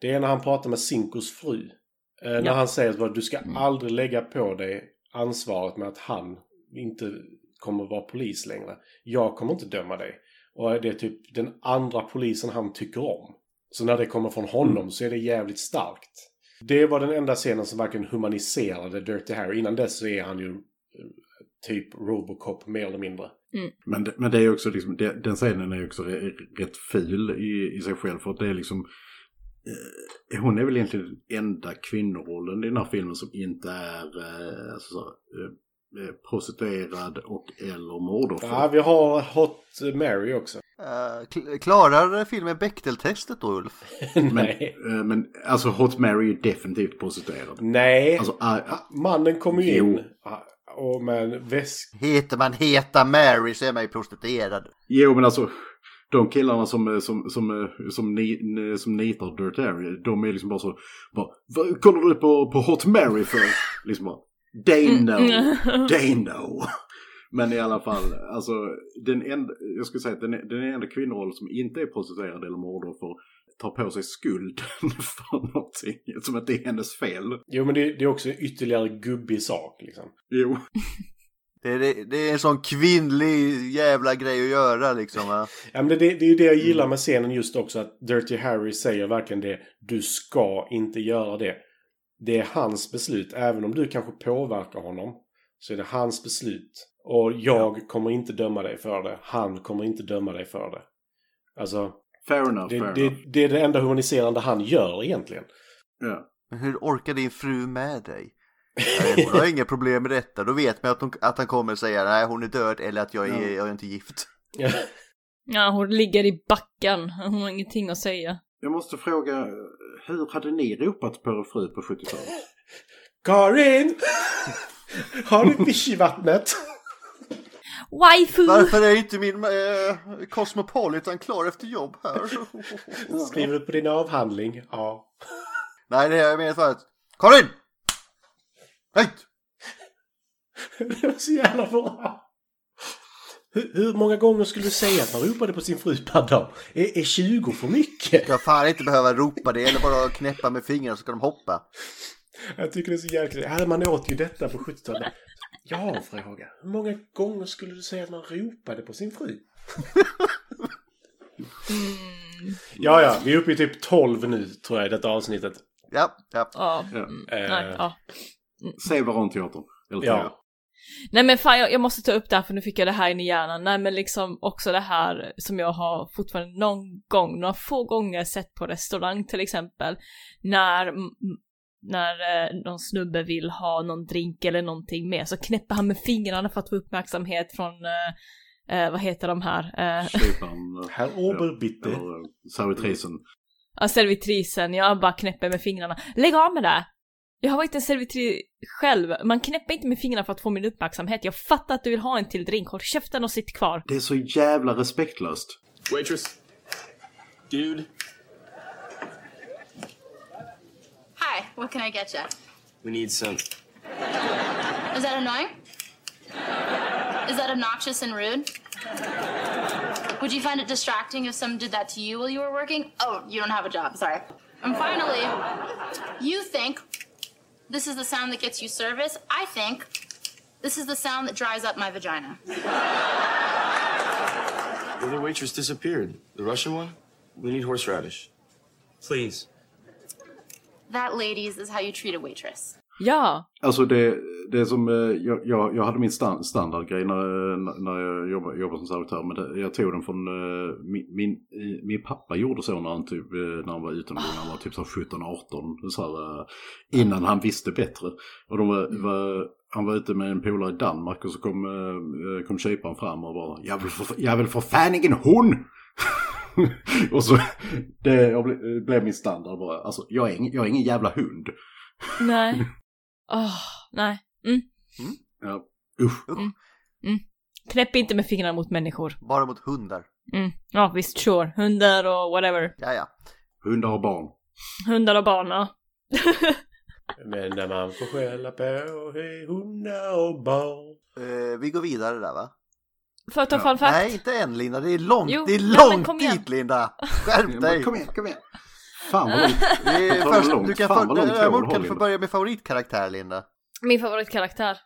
Det är när han pratar med Sinkos fru. Eh, när Ja. han säger att du ska aldrig lägga på dig ansvaret med att han inte kommer vara polis längre. Jag kommer inte döma dig. Och det är typ den andra polisen han tycker om. Så när det kommer från honom så är det jävligt starkt. Det var den enda scenen som verkligen humaniserade Dirty Harry. Innan dess så är han ju eh, typ Robocop mer eller mindre. Men, det- men det är också liksom, det, den scenen är också rätt ful i, i sig själv. För att det är liksom, eh, hon är väl egentligen den enda kvinnorollen i den här filmen som inte är eh, alltså, så, eh, eh, prostituerad och eller mordoffer. Ja, vi har Hot Mary också. Uh, kl- klarar filmen Bechdel-testet då Ulf? Nej. Men, eh, men alltså Hot Mary är definitivt prostituerad. Nej. Alltså, ah, Mannen kommer ju in. ah, Och med en väsk. Heter man Heta Mary så är man ju prostituerad. Jo, men alltså de killarna som, som, som, som, ni, som nitar Dirt Harry, de är liksom bara så, bara, kollar du på, på Hot Mary för? Liksom bara, they know, they know. Men i alla fall, alltså den enda, jag skulle säga att den, den enda kvinnoroll som inte är prostituerad eller mordoffer tar på sig skuld för någonting som inte är hennes fel. Jo, men det, det är också en ytterligare gubbig sak liksom. Jo. Det är, det, det är en sån kvinnlig jävla grej att göra liksom. Va? Ja, men det, det, det är ju det jag gillar med scenen just också. Att Dirty Harry säger verkligen det. Du ska inte göra det. Det är hans beslut. Även om du kanske påverkar honom. Så är det hans beslut. Och jag kommer inte döma dig för det. Han kommer inte döma dig för det. Alltså, Fair enough, det, fair det, enough. det är det enda humaniserande han gör egentligen. Ja. Men hur orkar din fru med dig? Nej, Hon har inga problem med detta. Då vet man att, hon, att han kommer säga nej hon är död eller att jag är, jag är inte gift. Ja, hon ligger i backen. Hon har ingenting att säga. Jag måste fråga, hur hade ni ropat på er fru på 70-talet? Karin! Har du fish i vattnet? Waifu! Varför är inte min eh, Cosmopolitan klar efter jobb här? Skriver du på din avhandling? Ja. nej det är jag menar förut. Karin! Hej! Det var så jävla bra. Hur, hur många gånger skulle du säga att man ropade på sin fru per dag? Är, är 20 för mycket? Jag fan inte behöva ropa det eller bara knäppa med fingrarna så ska de hoppa. Jag tycker det är så jäkla... Ja, man åt ju detta på 70-talet. En fråga. Hur många gånger skulle du säga att man ropade på sin fru? Ja, ja. Vi är uppe i typ 12 nu, tror jag, i detta avsnittet. Ja, ja. Ja. Ja. Mm. Eh, Nej, ja. Se Varanteatern. Eller Ja. Nej men fan jag, jag måste ta upp det här för nu fick jag det här in i hjärnan. Nej men liksom också det här som jag har fortfarande någon gång, några få gånger sett på restaurang till exempel. När, när eh, någon snubbe vill ha någon drink eller någonting mer så knäpper han med fingrarna för att få uppmärksamhet från, eh, eh, vad heter de här? Eh, Kyparen. Herr Oberbitte. Eh, servitrisen. Ja, servitrisen, jag bara knäpper med fingrarna. Lägg av med det! Jag har varit en servitris själv. Man knäpper inte med fingrarna för att få min uppmärksamhet. Jag fattar att du vill ha en till drink. Håll käften och sitt kvar. Det är så jävla respektlöst. Waitress. Dude. Hi, what can I get you? We need some. Is that annoying? Is that obnoxious and rude? Would you find it distracting if someone did that to you while you were working? Oh, you don't have a job, sorry. And finally, you think this is the sound that gets you service. I think this is the sound that dries up my vagina. The other waitress disappeared. The Russian one? We need horseradish. Please. That, ladies, is how you treat a waitress. Ja, Alltså det, det är som, eh, jag, jag, jag hade min stand, standardgrej när, när jag jobbade, jobbade som servitör. Men det, jag tog den från, eh, min, min, eh, min pappa gjorde så när han, typ, eh, när han var utomlands, när han var typ så 17-18. Så här, eh, innan han visste bättre. Och de var, var, han var ute med en polare i Danmark och så kom, eh, kom kyparen fram och bara Jag vill för, jag vill för fan ingen hon! och så, det jag ble, blev min standard bara. Alltså jag är ingen, jag är ingen jävla hund. nej. Åh, nej. Mm. Ja. Usch. Mm. Knäpp inte med fingrarna mot människor. Bara mot hundar. Mm. Ja, visst, sure. Hundar och whatever. Ja, ja. Hundar och barn. Hundar och barn, ja. Men när man får skälla på hundar och barn. Eh, vi går vidare där va? Får jag ta fun fact? Nej, inte än Linda. Det är långt, Jo, det är ja, men långt igen. dit Linda. Skärp Ja, dig. Kom igen, kom igen. Fan vad långt. Det är Fan vad först, långt. du kan, Fan för, långt kan du få börja med favoritkaraktär Linda. Min favoritkaraktär?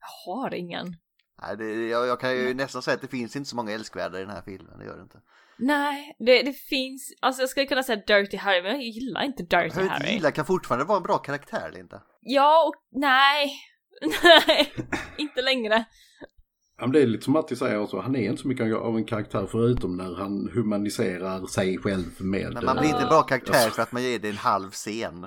Jag har ingen. Nej, det, jag, jag kan ju nästan säga att det finns inte så många älskvärda i den här filmen, det gör det inte. Nej, det, det finns, alltså jag skulle kunna säga Dirty Harry, men jag gillar inte Dirty Jag Harry. gillar kan fortfarande vara en bra karaktär Linda. Ja och nej. Nej, inte längre. Ja, men det är lite som Matti säger också, han är inte så mycket av en karaktär förutom när han humaniserar sig själv med... Men man blir inte eh, bra karaktär alltså, för att man ger det en halv scen.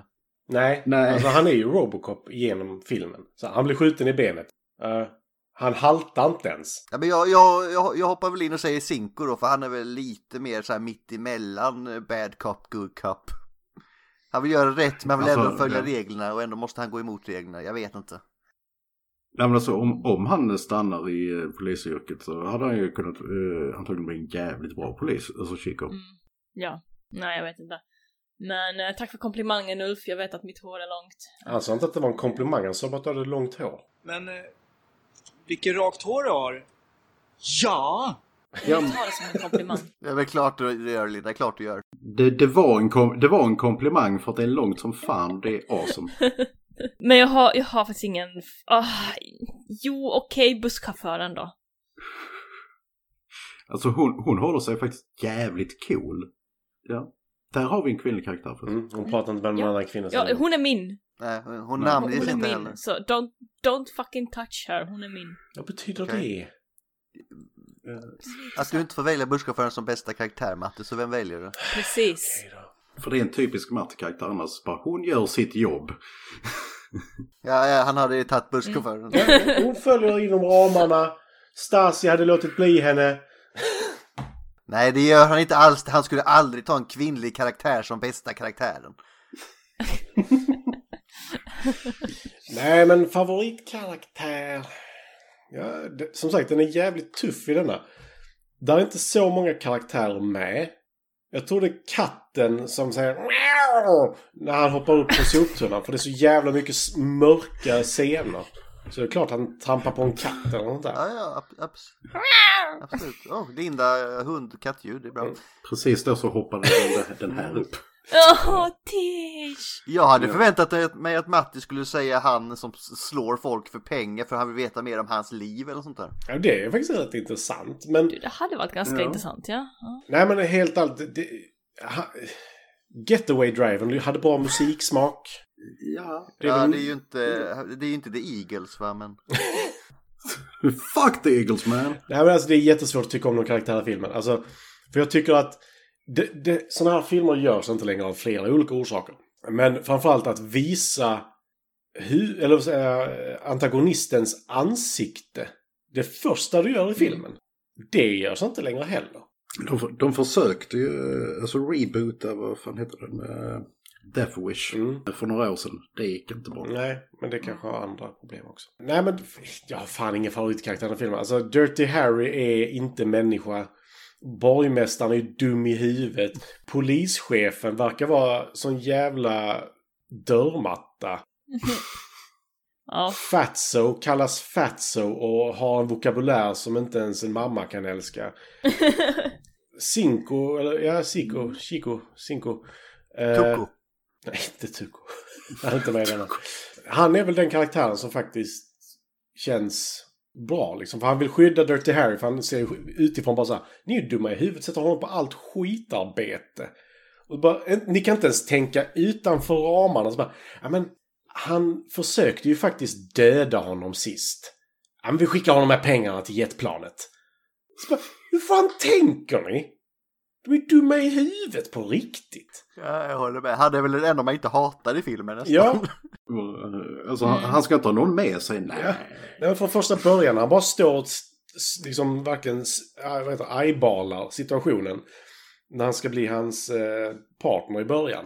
Nej, Nej. alltså han är ju Robocop genom filmen. Så han blir skjuten i benet. Eh, han haltar inte ens. Ja, men jag, jag, jag, jag hoppar väl in och säger Cinco då, för han är väl lite mer så här mitt emellan eh, bad cop, good cop. Han vill göra rätt men han vill Alltså, ändå följa ja. reglerna och ändå måste han gå emot reglerna. Jag vet inte. Nej, men alltså, om, om han stannar i eh, polisyrket så hade han ju kunnat eh, antagligen bli en jävligt bra polis, alltså Chico. Ja, nej jag vet inte. Men eh, tack för komplimangen Ulf, jag vet att mitt hår är långt. Han sa inte att det var en komplimang, han sa bara att du hade långt hår. Men eh, vilket rakt hår du har. Ja! Jag tar det som en komplimang. Det är väl klart du gör Linda, det är klart du gör. Det, det, var en kom, det var en komplimang för att det är långt som fan, det är awesome. Men jag har, jag har faktiskt ingen... Ah, jo, okej, busschauffören då. Alltså hon, hon håller sig faktiskt jävligt cool. Ja. Där har vi en kvinnlig karaktär. För Mm, hon pratar inte med någon Ja. annan kvinna. Ja, hon är min. Nej, hon namnges inte min. heller. Så don't, don't fucking touch her, hon är min. Vad betyder Okej. det? Att du inte får välja busschauffören som bästa karaktär Matte, så vem väljer du? Precis. För det är en typisk Matt-karaktär annars. Bara hon gör sitt jobb. Ja, ja han hade ju tagit busschauffören. Ja, hon följer inom ramarna. Stasi hade låtit bli henne. Nej, det gör han inte alls. Han skulle aldrig ta en kvinnlig karaktär som bästa karaktären. Nej, men favoritkaraktär. Ja, det, som sagt, den är jävligt tuff i denna. Där är inte så många karaktärer med. Jag tror det är katten som säger när han hoppar upp på soptunnan. För det är så jävla mycket mörka scener. Så det är klart han trampar på en katt eller något där. Ja, ja, ab- abs absolut. Oh, Linda, hund, kattljud, det är bra. Precis då så hoppade den, den här upp. Åh, Tish! Jag hade förväntat mig att Matti skulle säga han som slår folk för pengar för han vill veta mer om hans liv eller sånt där. Ja, det är faktiskt rätt intressant. Men Det hade varit ganska Ja. intressant, ja. ja. Nej men helt allt. Det, Getaway Driven hade bra musiksmak. Ja. Det är ja, väl- det är ju inte, det är ju inte The Eagles va, men... Fuck the Eagles man! Nej men alltså det är jättesvårt att tycka om någon karaktär i filmen. Alltså, för jag tycker att det, det, sådana här filmer görs inte längre av flera olika orsaker. Men framförallt att visa hu, eller säga, antagonistens ansikte. Det första du gör i filmen. Det görs inte längre heller. De, de försökte ju, alltså reboota, vad fan heter den? Uh, Death Wish. För några år sedan. Det gick inte bra. Nej, men det kanske har andra problem också. Nej, men jag har fan ingen favoritkaraktär i filmen. Alltså, Dirty Harry är inte människa. Borgmästaren är ju dum i huvudet. Polischefen verkar vara sån jävla dörrmatta. Ja. Fatso kallas Fatso och har en vokabulär som inte ens en mamma kan älska. Cinco, eller ja, Cico, Chico, Cinco. Eh, Tuco. Nej, inte Tuco. Han är inte med i denna. Han är väl den karaktären som faktiskt känns bra liksom. För han vill skydda Dirty Harry för han ser ju utifrån bara så här. Ni är ju dumma i huvudet, sätter honom på allt skitarbete. Och bara, ni kan inte ens tänka utanför ramarna. Så bara, ja, men han försökte ju faktiskt döda honom sist. Ja, men vi skickar honom med pengarna till jetplanet. Så bara, hur fan tänker ni? De är dumma i huvudet på riktigt. Ja, jag håller med. Han är väl den enda man inte hatar i filmen nästan. Ja. Alltså han, han ska inte ha någon med sig. Nej. Ja. Nej, men från första början. Han bara står och liksom verkligen vad heter, eyeballar situationen. När han ska bli hans eh, partner i början.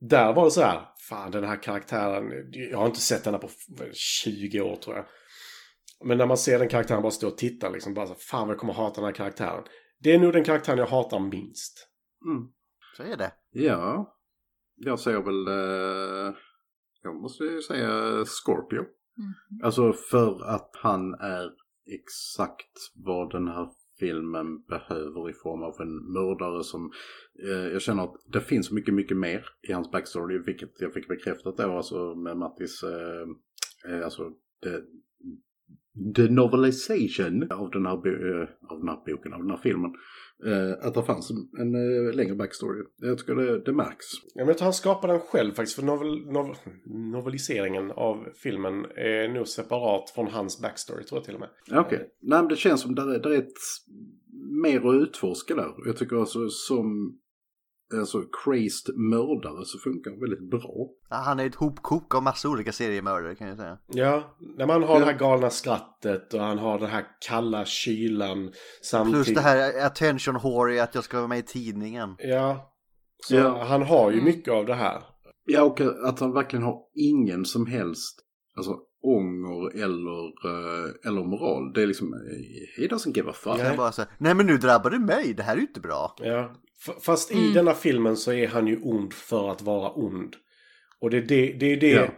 Där var det så här, fan den här karaktären, jag har inte sett den här på 20 år tror jag. Men när man ser den karaktären bara stå och titta liksom, bara så, fan vad jag kommer hata den här karaktären. Det är nog den karaktären jag hatar minst. Mm. Så är det. Ja, jag säger väl, eh, jag måste ju säga Scorpio. Alltså för att han är exakt vad den här filmen behöver i form av en mördare som eh, jag känner att det finns mycket, mycket mer i hans backstory, vilket jag fick bekräftat då alltså med Mattis, eh, eh, alltså det, the novelization av den här, eh, av den här boken, av den här filmen. Eh, att det fanns en, eh, längre backstory. Jag tycker det, det märks. Jag vet att han skapade den själv faktiskt, för novel, novel, noveliseringen av filmen är nog separat från hans backstory tror jag till och med. Okej. Nej men det känns som är- där är ett mer att utforska där. Jag tycker alltså som alltså, crazed mördare så funkar han väldigt bra. Ja, han är ett hopkok av massa olika seriemördare kan jag säga. Ja, när man har det här galna skrattet och han har den här kalla kylan samtidigt. Plus det här attention whore i att jag ska vara med i tidningen. Ja. Så Ja. han har ju mycket av det här. Ja och att han verkligen har ingen som helst alltså, ånger eller, eh, eller moral. Det är liksom, eh, he doesn't give a fuck. Jag bara så här, nej men nu drabbar det mig, det här är ju inte bra. Ja. F- Fast i denna filmen så är han ju ond för att vara ond. Och det är det, det, är det Ja.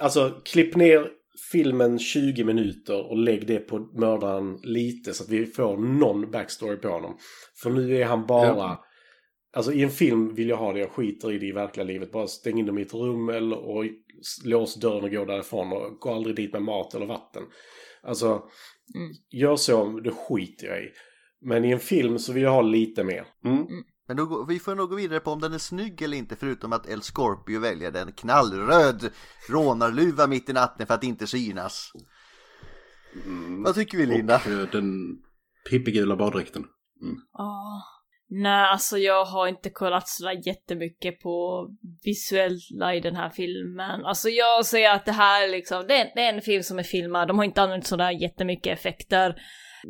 alltså klipp ner filmen 20 minuter och lägg det på mördaren lite så att vi får någon backstory på honom. För nu är han bara... Ja. Alltså i en film vill jag ha det, jag skiter i det i verkliga livet. Bara stäng in dem i ett rum eller och lås dörren och gå därifrån och gå aldrig dit med mat eller vatten. Alltså, gör så, det skiter jag i. Men i en film så vill jag ha lite mer. Men då, går- vi får nog gå vidare på om den är snygg eller inte förutom att El Scorpio väljer den knallröd rånarluva mitt i natten för att inte synas. Vad tycker vi Linda? Och eh, den pippigula baddräkten. Ja. Nej, alltså jag har inte kollat sådär jättemycket på visuella i den här filmen. Alltså jag säger att det här är liksom, det är, det är en film som är filmad, de har inte använt sådär jättemycket effekter.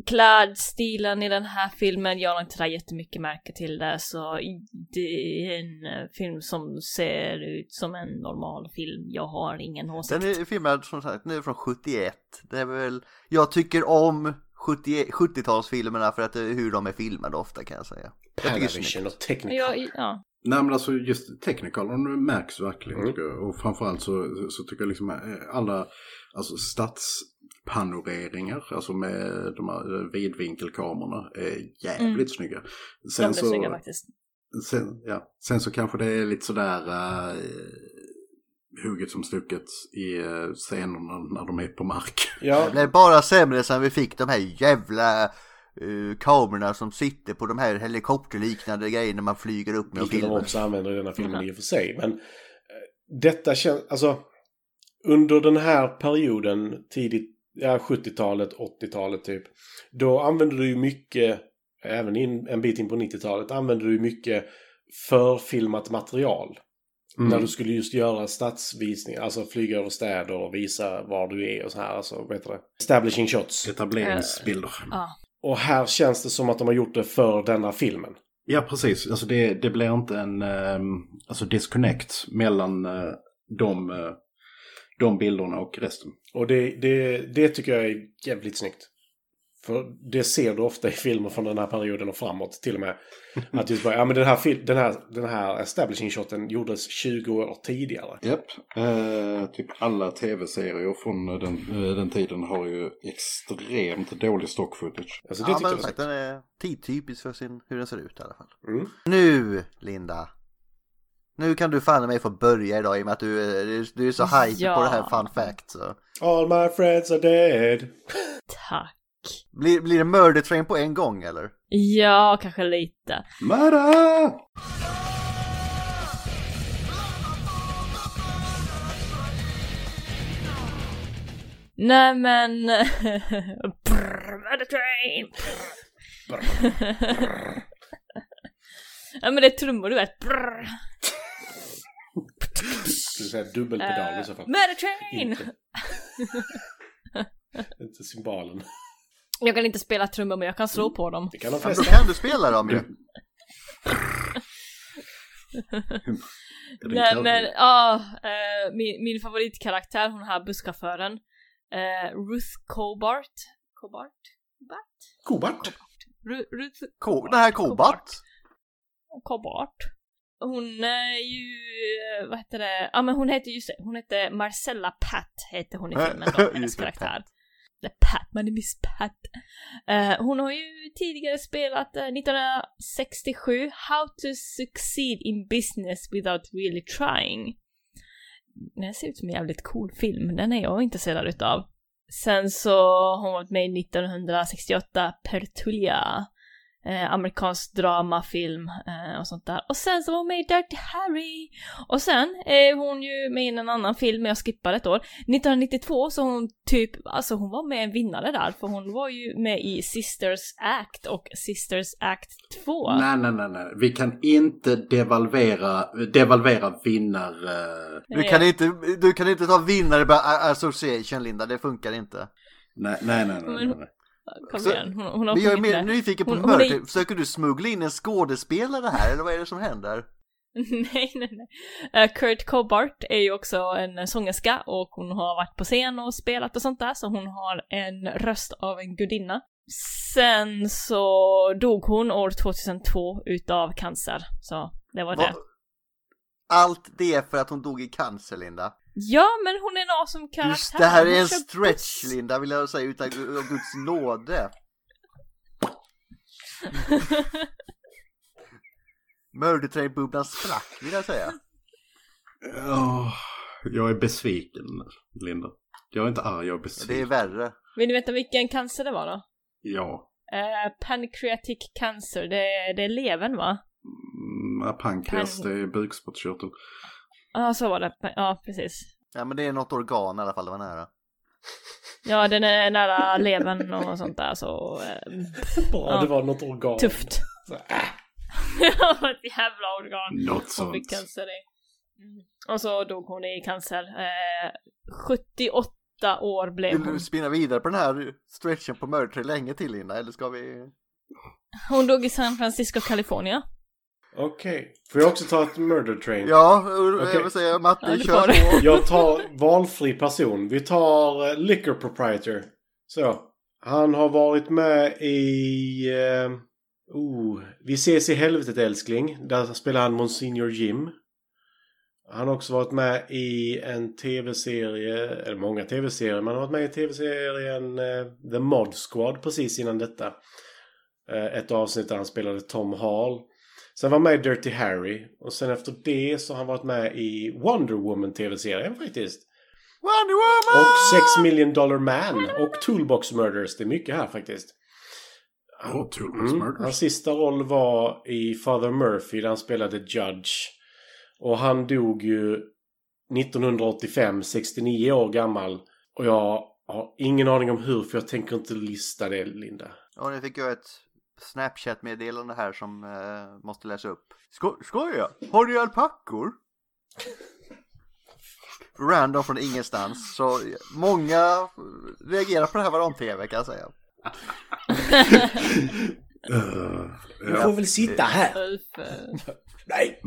Klädstilen i den här filmen, jag har inte sådär jättemycket märke till det, så det är en eh, film som ser ut som en normal film. Jag har ingen åsikt. Den är filmad som sagt nu från 71. Det är väl, jag tycker om 70 70-talsfilmerna för att det är hur de är filmade ofta kan jag säga. Panavision och Technicolor. Ja, ja. Nej men alltså just Technicolorn märks verkligen. Mm. tycker jag. Och framförallt så, så tycker jag liksom eh, alla alltså stadspanoreringar, alltså med de här eh, vidvinkelkamerorna, är jävligt Mm. snygga. De är snygga faktiskt. Sen, ja, sen så kanske det är lite sådär uh, hugget som stucket i uh, scenerna när de är på mark. Det blev bara sämre sen vi fick de här jävla uh, kamerorna som sitter på de här helikopterliknande grejerna man flyger upp med och Vilket de också använder i denna filmen i och för sig. Men eh, detta känns, alltså under den här perioden, tidigt, ja 70-talet, 80-talet typ. Då använde du ju mycket, även in, en bit in på 90-talet, använde du mycket förfilmat material. Mm. När du skulle just göra stadsvisningar, alltså flyga över städer och visa var du är och så här, alltså vad heter det? Establishing shots. Etableringsbilder. Ja. Och här känns det som att de har gjort det för denna filmen. Ja, precis. Alltså det, det blir inte en ehm, alltså disconnect mellan eh, de, eh, de bilderna och resten. Och det, det, det tycker jag är jävligt snyggt. För det ser du ofta i filmer från den här perioden och framåt till och med. Att just bara, ja men den här, den här, den här establishing shoten gjordes 20 år tidigare. Japp. Eh, typ alla tv-serier från den, eh, den tiden har ju extremt dålig stock footage. Alltså det Ja men sagt, den är tidtypisk för sin, hur den ser ut i alla fall. Mm. Nu Linda. Nu kan du fan mig få börja idag i och med att du, är- du är så hype Ja. på det här fun fact. Så. All my friends are dead. Tack. Blir, blir det murder train på en gång eller? Ja, kanske lite. Mara! Nej men... Brr, Murder train! ja men det är trummor du vet. Brr. Skulle säga dubbelpedal i så fall. Murder train! Inte. Inte symbalen. Jag kan inte spela trummor men jag kan slå på dem. Det kan de flesta. kan du spela dem ju. Är en Nej men ja, eh, min, min favoritkaraktär, hon här busschauffören. Uh, Ruth Cobart. Cobart? Cobart? Kobart? Ru- Ruth Ko, det här Kobat. Cobart. Hon är ju, eh, vad heter det, ja men hon heter just hon heter Marcella Pat heter hon i filmen då, hennes karaktär. The Pat, my name is Pat. Eh, hon har ju tidigare spelat eh, 1967 How to succeed in business without really trying. Den ser ut som en jävligt cool film, den är jag intresserad utav. Sen så har hon varit med i 1968 Pertulia, eh, amerikansk dramafilm eh, och sånt där. Och sen så var hon med i Dirty Harry. Och sen är hon ju med i en annan film, men jag skippar ett år. 1992 så hon typ, alltså hon var med en vinnare där, för hon var ju med i Sisters Act och Sisters Act 2. Nej, nej, nej, nej. Vi kan inte devalvera, devalvera vinnar... Du kan inte, du kan inte ta vinnare by association Linda, det funkar inte. Nej, nej, nej, nej. nej, nej. Kom Så- igen, hon, hon har Men jag är mer nyfiken på Hon- hon, hon är-. Försöker du smuggla in en skådespelare här eller vad är det som händer? nej, nej, nej. Eh, Kurt Cobart är ju också en sångerska och hon har varit på scen och spelat och sånt där, så hon har en röst av en gudinna. Sen så dog hon år 2002 utav cancer, så det var det. Vad- Allt det för att hon dog i cancer Linda. Ja, men hon är en awesome karaktär. Just det här är en stretch Linda vill jag säga utan Guds nåde. Murdertrain-bubblan sprack vill jag säga. Åh, jag är besviken, Linda. Jag är inte arg, jag är Det är besviken. värre. Vill ni veta vilken cancer det var då? Ja. Eh, pancreatic cancer, det, det är levern va? Mm, pankreas, Pan- det är bukspottkörtel. Ja, så var det. Ja, precis. Ja men det är något organ i alla fall, det var nära. Ja, den är nära levern och sånt där så... Eh, Bra, ja. det var något organ. Tufft. Så, äh. Ja, ett jävla organ. Något Hon sånt. fick cancer i. Mm. Och så dog hon i cancer. Eh, 78 år blev Vill hon. du spinna vidare på den här stretchen på Murdertrain länge till Linda eller ska vi? Hon dog i San Francisco, California. Okej. Får jag också ta ett murder train? Ja, Okej. jag vill säga Matte, Ja, kör på. Jag tar valfri person. Vi tar uh, Liquor Proprietor. Så. Han har varit med i... Uh, oh, Vi ses i helvetet älskling. Där spelar han Monsignor Jim. Han har också varit med i en tv-serie, eller många tv-serier, men han har varit med i tv-serien eh, The Mod Squad precis innan detta. Eh, ett avsnitt där han spelade Tom Hall. Sen var han med i Dirty Harry. Och sen efter det så har han varit med i Wonder Woman tv-serien faktiskt. Wonder Woman! Och Sex Million Dollar Man och Toolbox Murders. Det är mycket här faktiskt. Åh, Toolbox Mm. Murders. Hans sista roll var i Father Murphy där han spelade Judge. Och han dog ju 1985, 69 år gammal. Och jag har ingen aning om hur, för jag tänker inte lista det, Linda. Ja, nu fick jag ett Snapchat-meddelande här som eh, måste läsa upp. Sko skoja? Har du alpackor? Random från ingenstans. Så många reagerar på det här varann-tv kan jag säga. Uh, Du får väl sitta här. Eh, Nej!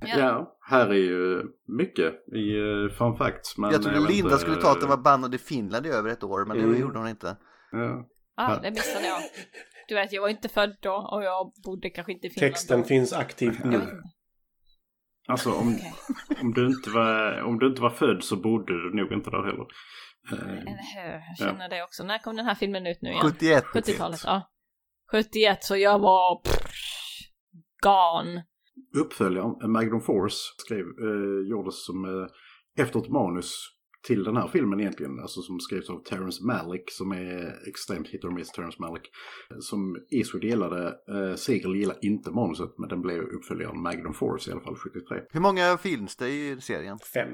Ja. Ja, här är ju mycket i uh, fun facts. Men jag trodde Linda inte, skulle ta att det var bannad i Finland i över ett år, men det Mm. gjorde hon inte. Ja. Ah, det missade jag. Du vet, jag var inte född då och jag bodde kanske inte i Finland Texten då. finns aktivt nu. Alltså om, Okej. om, du inte var, om du inte var född så bodde du nog inte där heller. Eh? Jag känner det också. När kom den här filmen ut nu igen? 71. 70-talet, ja. 71, så jag var pff, gone. Uppföljaren, Magnum Force, skrev, eh, gjordes som eh, efter ett manus till den här filmen egentligen. Alltså som skrevs av Terrence Malick som är extremt hit or miss Terrence Malick. Som Eastwood gillade. Eh, Segel gillade inte manuset men den blev uppföljaren Magnum Force i alla fall 73. Hur många finns det i serien? Fem.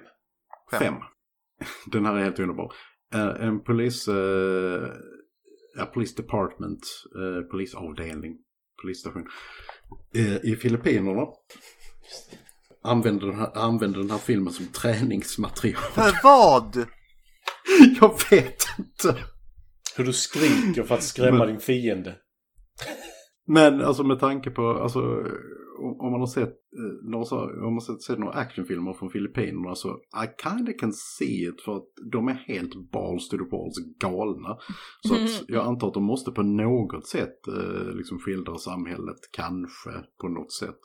Fem. Fem. Den här är helt underbar. Eh, en polis... Uh, ja, police department, uh, polisavdelning, polisstation eh, i Filippinerna. Använder den, här, använder den här filmen som träningsmaterial. För vad? Jag vet inte. Hur du skriker för att skrämma din fiende. Men alltså med tanke på, alltså om man har sett, eh, några, om man har sett, sett några actionfilmer från Filippinerna så I kinda can see it för att de är helt balls to the balls galna. Så att jag antar att de måste på något sätt eh, liksom skildra samhället, kanske på något sätt.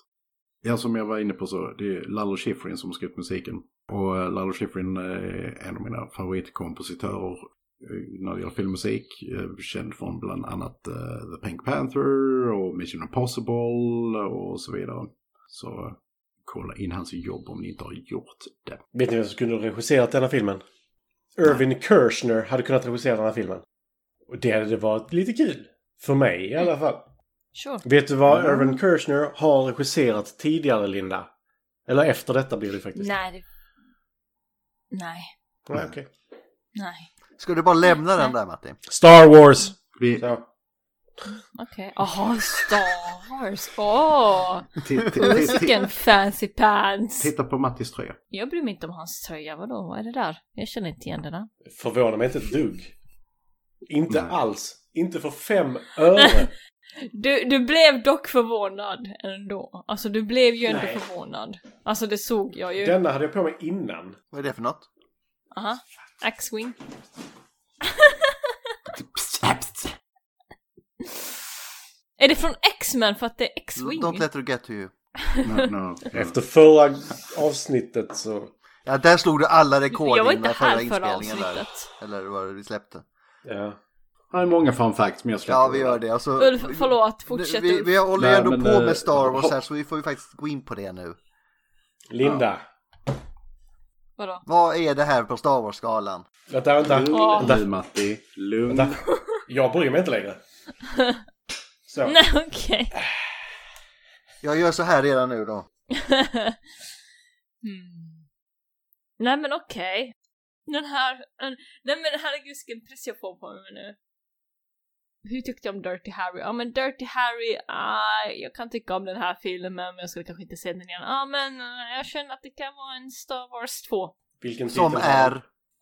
Ja, som jag var inne på så, det är Lalo Schifrin som har skrivit musiken. Och eh, Lalo Schifrin är en av mina favoritkompositörer eh, när det gäller filmmusik. eh, Känd från bland annat eh, The Pink Panther och Mission Impossible och så vidare. Så eh, kolla in hans jobb om ni inte har gjort det. Vet ni vem som kunde ha regisserat denna filmen? Irvin Kershner hade kunnat regissera den här filmen. Och det hade varit lite kul. För mig i alla fall. Sure. Vet du vad Mm. Irvin Kershner har regisserat tidigare, Linda? Eller efter detta blir det faktiskt. Nej. Det... Nej. Nej, okej. Nej. Ska du bara lämna den där Martin? Star Wars! Vi, Så. Okej. Jaha, Star Wars. Åh! Vilken fancy pants! Titta på Mattis tröja. Jag bryr mig inte om hans tröja. Vadå? Vad är det där? Jag känner inte igen det där. Förvånar mig inte ett dugg. Inte Nej. alls. Inte för fem öre. Du, du blev dock förvånad ändå. Alltså du blev ju ändå Nej. förvånad. Alltså det såg jag ju. Denna hade jag på mig innan. Vad är det för något? Aha. X-Wing. är det från X-Men för att det är X-Wing? Don't let her get to you. No, no. Efter förra avsnittet så... Ja, där slog du alla rekord Jag var i inte den förra inspelningen där. Eller vad vi släppte. Ja. Det är många fun facts men jag släpper Ja, vi gör det. Alltså, Ulf, förlåt, fortsätt vi, vi håller Nej, ändå men, på eh, med Star Wars här så vi får ju faktiskt gå in på det nu. Linda. Vadå? Vad är det här på Star Wars-skalan? Vänta, vänta. Lugn nu Matti. Lugn. vänta. Jag bryr mig inte längre. Så. Nej okej. Jag gör så här redan nu då. hmm. Nej men okej. Den här, nej men herregud vilken press jag får på mig nu. Hur tyckte jag om Dirty Harry? Ja men Dirty Harry, ah, jag kan tycka om den här filmen men jag skulle kanske inte se den igen. Ja men eh, jag känner att det kan vara en Star Wars 2. Vilken Som är...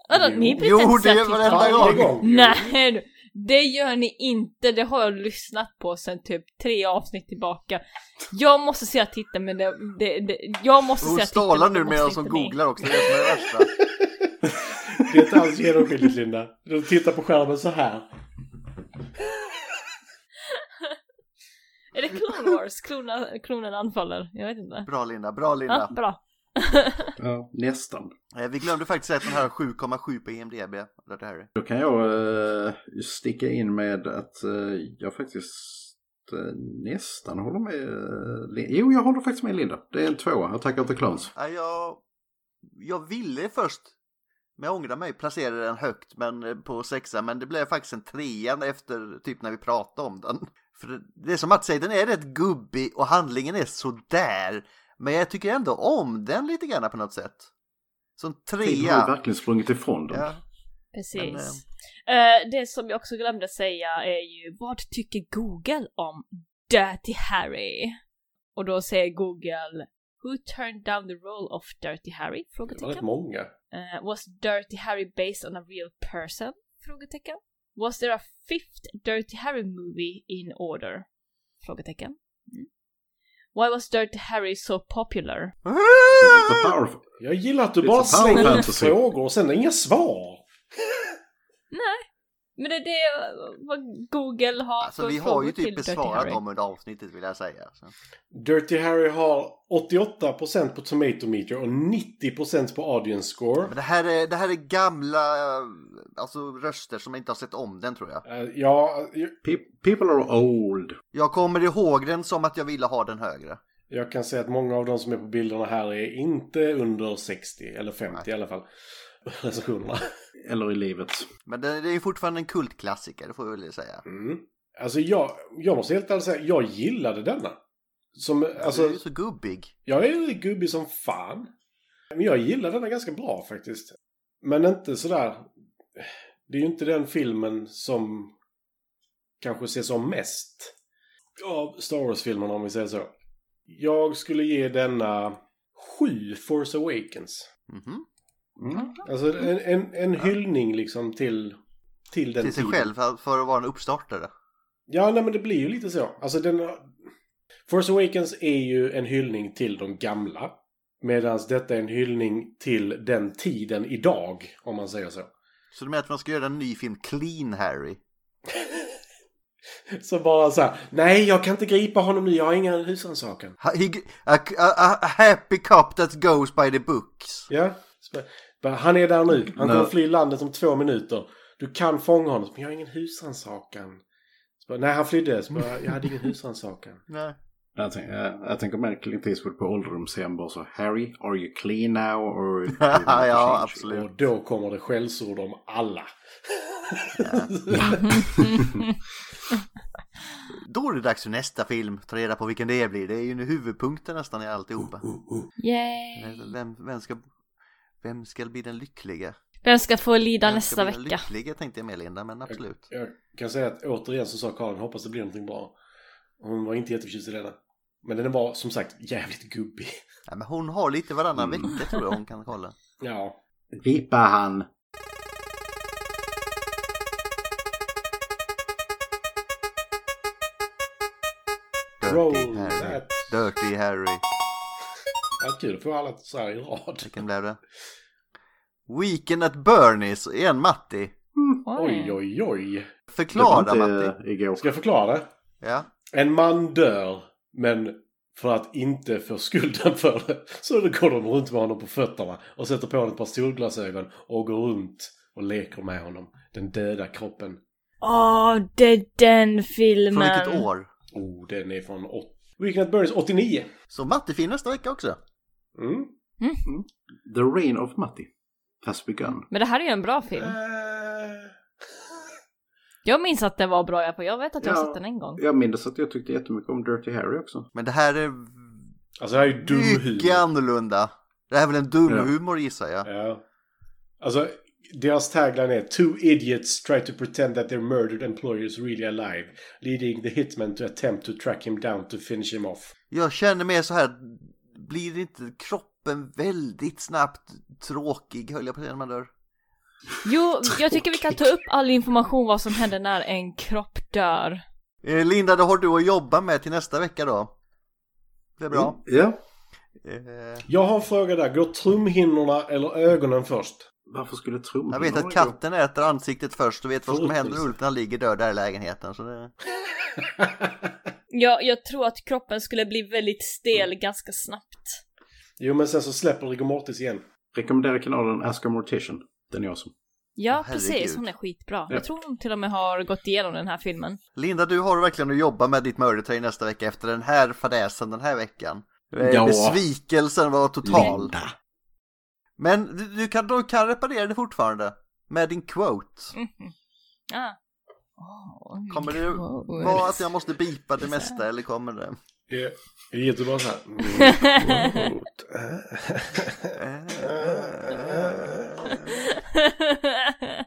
Vadå, Jo. ni bryr Jo, er inte det säga är varenda gång. Nej, det gör ni inte. Det har jag lyssnat på sen typ tre avsnitt tillbaka. Jag måste säga titta men det, det, det jag måste Hon säga titta stalar men det nu hon inte ni. googlar också, det är det som är det värsta. Det är inte alls genomskinligt Linda. Du tittar på skärmen så här. Är det Clone Wars? Klona, klonen anfaller? Jag vet inte. Bra Linda, bra Linda. Ja, bra. Ja, nästan. Eh, Vi glömde faktiskt säga att den här har 7,7 på IMDB. Dirty Harry. Då kan jag eh, sticka in med att eh, jag faktiskt nästan håller med. Uh, jo, jag håller faktiskt med Linda. Det är en tvåa. Attack of the Clones. Ja, jag, jag ville först, men jag ångrar mig, placera den högt men, eh, på sexa, men det blev faktiskt en trea efter typ när vi pratade om den. För det, det är som att säga, den är rätt gubbig och handlingen är sådär. Men jag tycker ändå om den lite grann på något sätt. Som Tiden har ju trea. verkligen sprungit ifrån den. Ja. Precis. Eh, det som jag också glömde säga är ju vad tycker Google om Dirty Harry? Och då säger Google Who turned down the role of Dirty Harry? Det var rätt Frågetecken. många. Eh, was Dirty Harry based on a real person? Frågetecken. Was there a fifth Dirty Harry movie in order? Frågetecken. Mm. Why was Dirty Harry so popular? It's a powerful. Jag gillar att du It's bara slänger ut frågor och sen inga svar. Nej, men det är det vad Google har Alltså vi har ju typ besvarat dem under avsnittet vill jag säga. Så. Dirty Harry har 88% på Tomato Meter och 90% på Audience Score. Men det här är, det här är gamla alltså, röster som inte har sett om den tror jag. Eh, ja, Pe- People are old. Jag kommer ihåg den som att jag ville ha den högre. jag kan säga att många av de som är på bilderna här är inte under 60, eller 50 i alla fall. Recensionerna. Eller i livet. Men det, det är ju fortfarande en kultklassiker, det får vi väl säga. Mm. Alltså jag, jag måste helt ärligt säga, jag gillade denna. Som, Alltså, alltså, du är ju så gubbig. jag är gubbig som fan. Men jag gillar denna ganska bra faktiskt. Men inte sådär... Det är ju inte den filmen som kanske ses som mest av Star Wars-filmerna om vi säger så. Jag skulle ge denna sju Force Awakens. Mhm. Mm. Alltså en, en, en hyllning liksom till, till den Till sig tiden. själv för, för att vara en uppstartare. Ja, nej men det blir ju lite så. Alltså den... Force Awakens är ju en hyllning till de gamla. Medan detta är en hyllning till den tiden idag, om man säger så. Så du menar att man ska göra en ny film, Clean Harry? Så bara så här, nej jag kan inte gripa honom nu, jag har ingen husrannsakan. A, a, a happy cop that goes by the books. Ja. Han är där nu, han kommer fly landet om två minuter. Du kan fånga honom, men jag har ingen husrannsakan. Nej, han flydde, så bara, jag hade ingen husrannsakan. Nej. Jag, tänker, jag, jag tänker mer Clint Eastwood på ålderdomshem bara så Harry, are you clean now? Or ja, absolut. Och då kommer det skällsord om alla. Då är det dags för nästa film. Ta reda på vilken det blir. Det är ju nu huvudpunkten nästan i alltihopa. Yay! Vem, vem, ska, vem ska bli den lyckliga? Vem ska få lida Vem nästa ska bli den vecka? lyckliga tänkte jag med Linda, men absolut. Jag kan säga att återigen så sa Karin, hoppas det blir någonting bra. Hon var inte jätteförtjust i denna. Men den var som sagt jävligt gubbig. Ja, men hon har lite varannan vecka tror jag hon kan kolla. Ja. Ripa han. Roll Dirty Harry. that. Dirty Harry. Ja, kul att få alla så här i rad. Vilken blev det? Weekend at Bernies, igen Matti. Oj, oj, oj. Förklara Matti. Igår. Ska jag förklara det? Ja. En man dör, men för att inte få skulden för det så går de runt med honom på fötterna och sätter på honom ett par solglasögon och går runt och leker med honom. Den döda kroppen. Åh, det är den Från filmen! vilket år? Oh, den är från åt... Weekend at Bernie's 89. Så Matti fin nästa vecka också. Mm. The Reign of Matti has begun. Men det här är ju en bra film. Eh, Jag minns att den var bra, jag, jag vet att jag har Ja. sett den en gång. Jag minns att jag tyckte jättemycket om Dirty Harry också. Men det här är Alltså det här är ju dum mycket humor. annorlunda. Det här är väl en dum Ja. humor gissar jag. Ja. Alltså, deras tagline är Two idiots try to pretend that their murdered employer is really alive, leading the hitman to attempt to track him down to finish him off. Jag känner mer så här, blir inte kroppen väldigt snabbt tråkig höll jag på att säga när man dör? Jo, jag tycker vi kan ta upp all information vad som händer när en kropp dör. Eh, Linda, det har du att jobba med till nästa vecka då. Det är bra. Ja. Eh, Jag har en fråga där. Går trumhinnorna eller ögonen först? Varför skulle trumman jag vet att katten äter ansiktet först och vet vad som händer när Ulf när han ligger död där i lägenheten. Så det... Jag, jag tror att kroppen skulle bli väldigt stel ganska snabbt. Jo, men sen så släpper Rigor Mortis igen. Rekommenderar kanalen Ask a Mortician. Den är awesome. Ja, herregud. precis. Hon är skitbra. Ja. Jag tror hon till och med har gått igenom den här filmen. Linda, du har verkligen att jobba med ditt murder train nästa vecka efter den här fadäsen den här veckan. Eh, Ja. Besvikelsen var total. Linda. Men du, du, kan, du kan reparera det fortfarande. Med din quote. Ah. Oh, Kommer det vara att jag måste bipa det mesta eller kommer det? Det det är jättebra så här.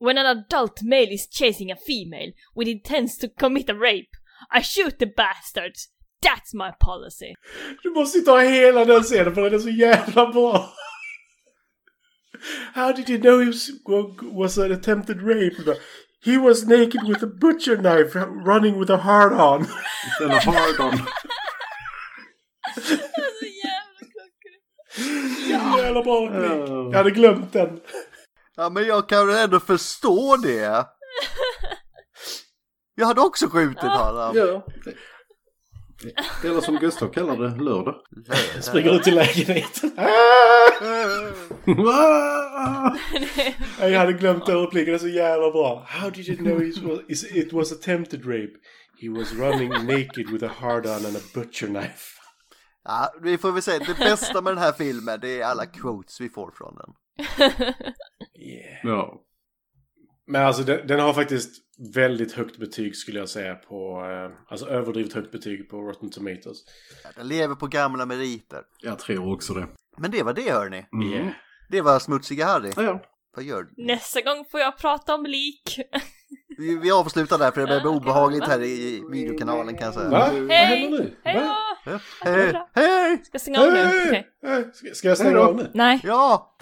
When an adult male is chasing a female with intents to commit a rape, I shoot the bastards. That's my policy. Du måste ju ta hela den scenen för den är så jävla bra. How did you know he was, was an attempted rape? He was naked with a butcher knife running with a hard on. Den har hard on. så jävla klick. Jag hade glömt den. Ja men jag kan väl ändå förstå det. Jag hade också skjutit honom. Ja. Eller som Gustav kallar det, lördag. Springer ut till lägenheten. Jag hade glömt den repliken, så jävla bra. How did you know it was, it was attempted rape? He was running naked with a hard on and a butcher knife. Ja, vi får väl säga det bästa med den här filmen det är alla quotes vi får från den. Ja. Men alltså den, den har faktiskt väldigt högt betyg skulle jag säga på, eh, alltså överdrivet högt betyg på Rotten Tomatoes. Ja, Den lever på gamla meriter. Jag tror också det. Men det var det hörni. Yeah. Det var Smutsiga Harry. Ja, ja. Vad gör du? Nästa gång får jag prata om lik. Vi, vi avslutar där för det börjar bli obehagligt här i videokanalen kan jag säga. Va? Vad Hej! händer nu? Hej då! Hej! Hej! Ska jag stänga av nu? Ska jag stänga av nu? Nej. Ja!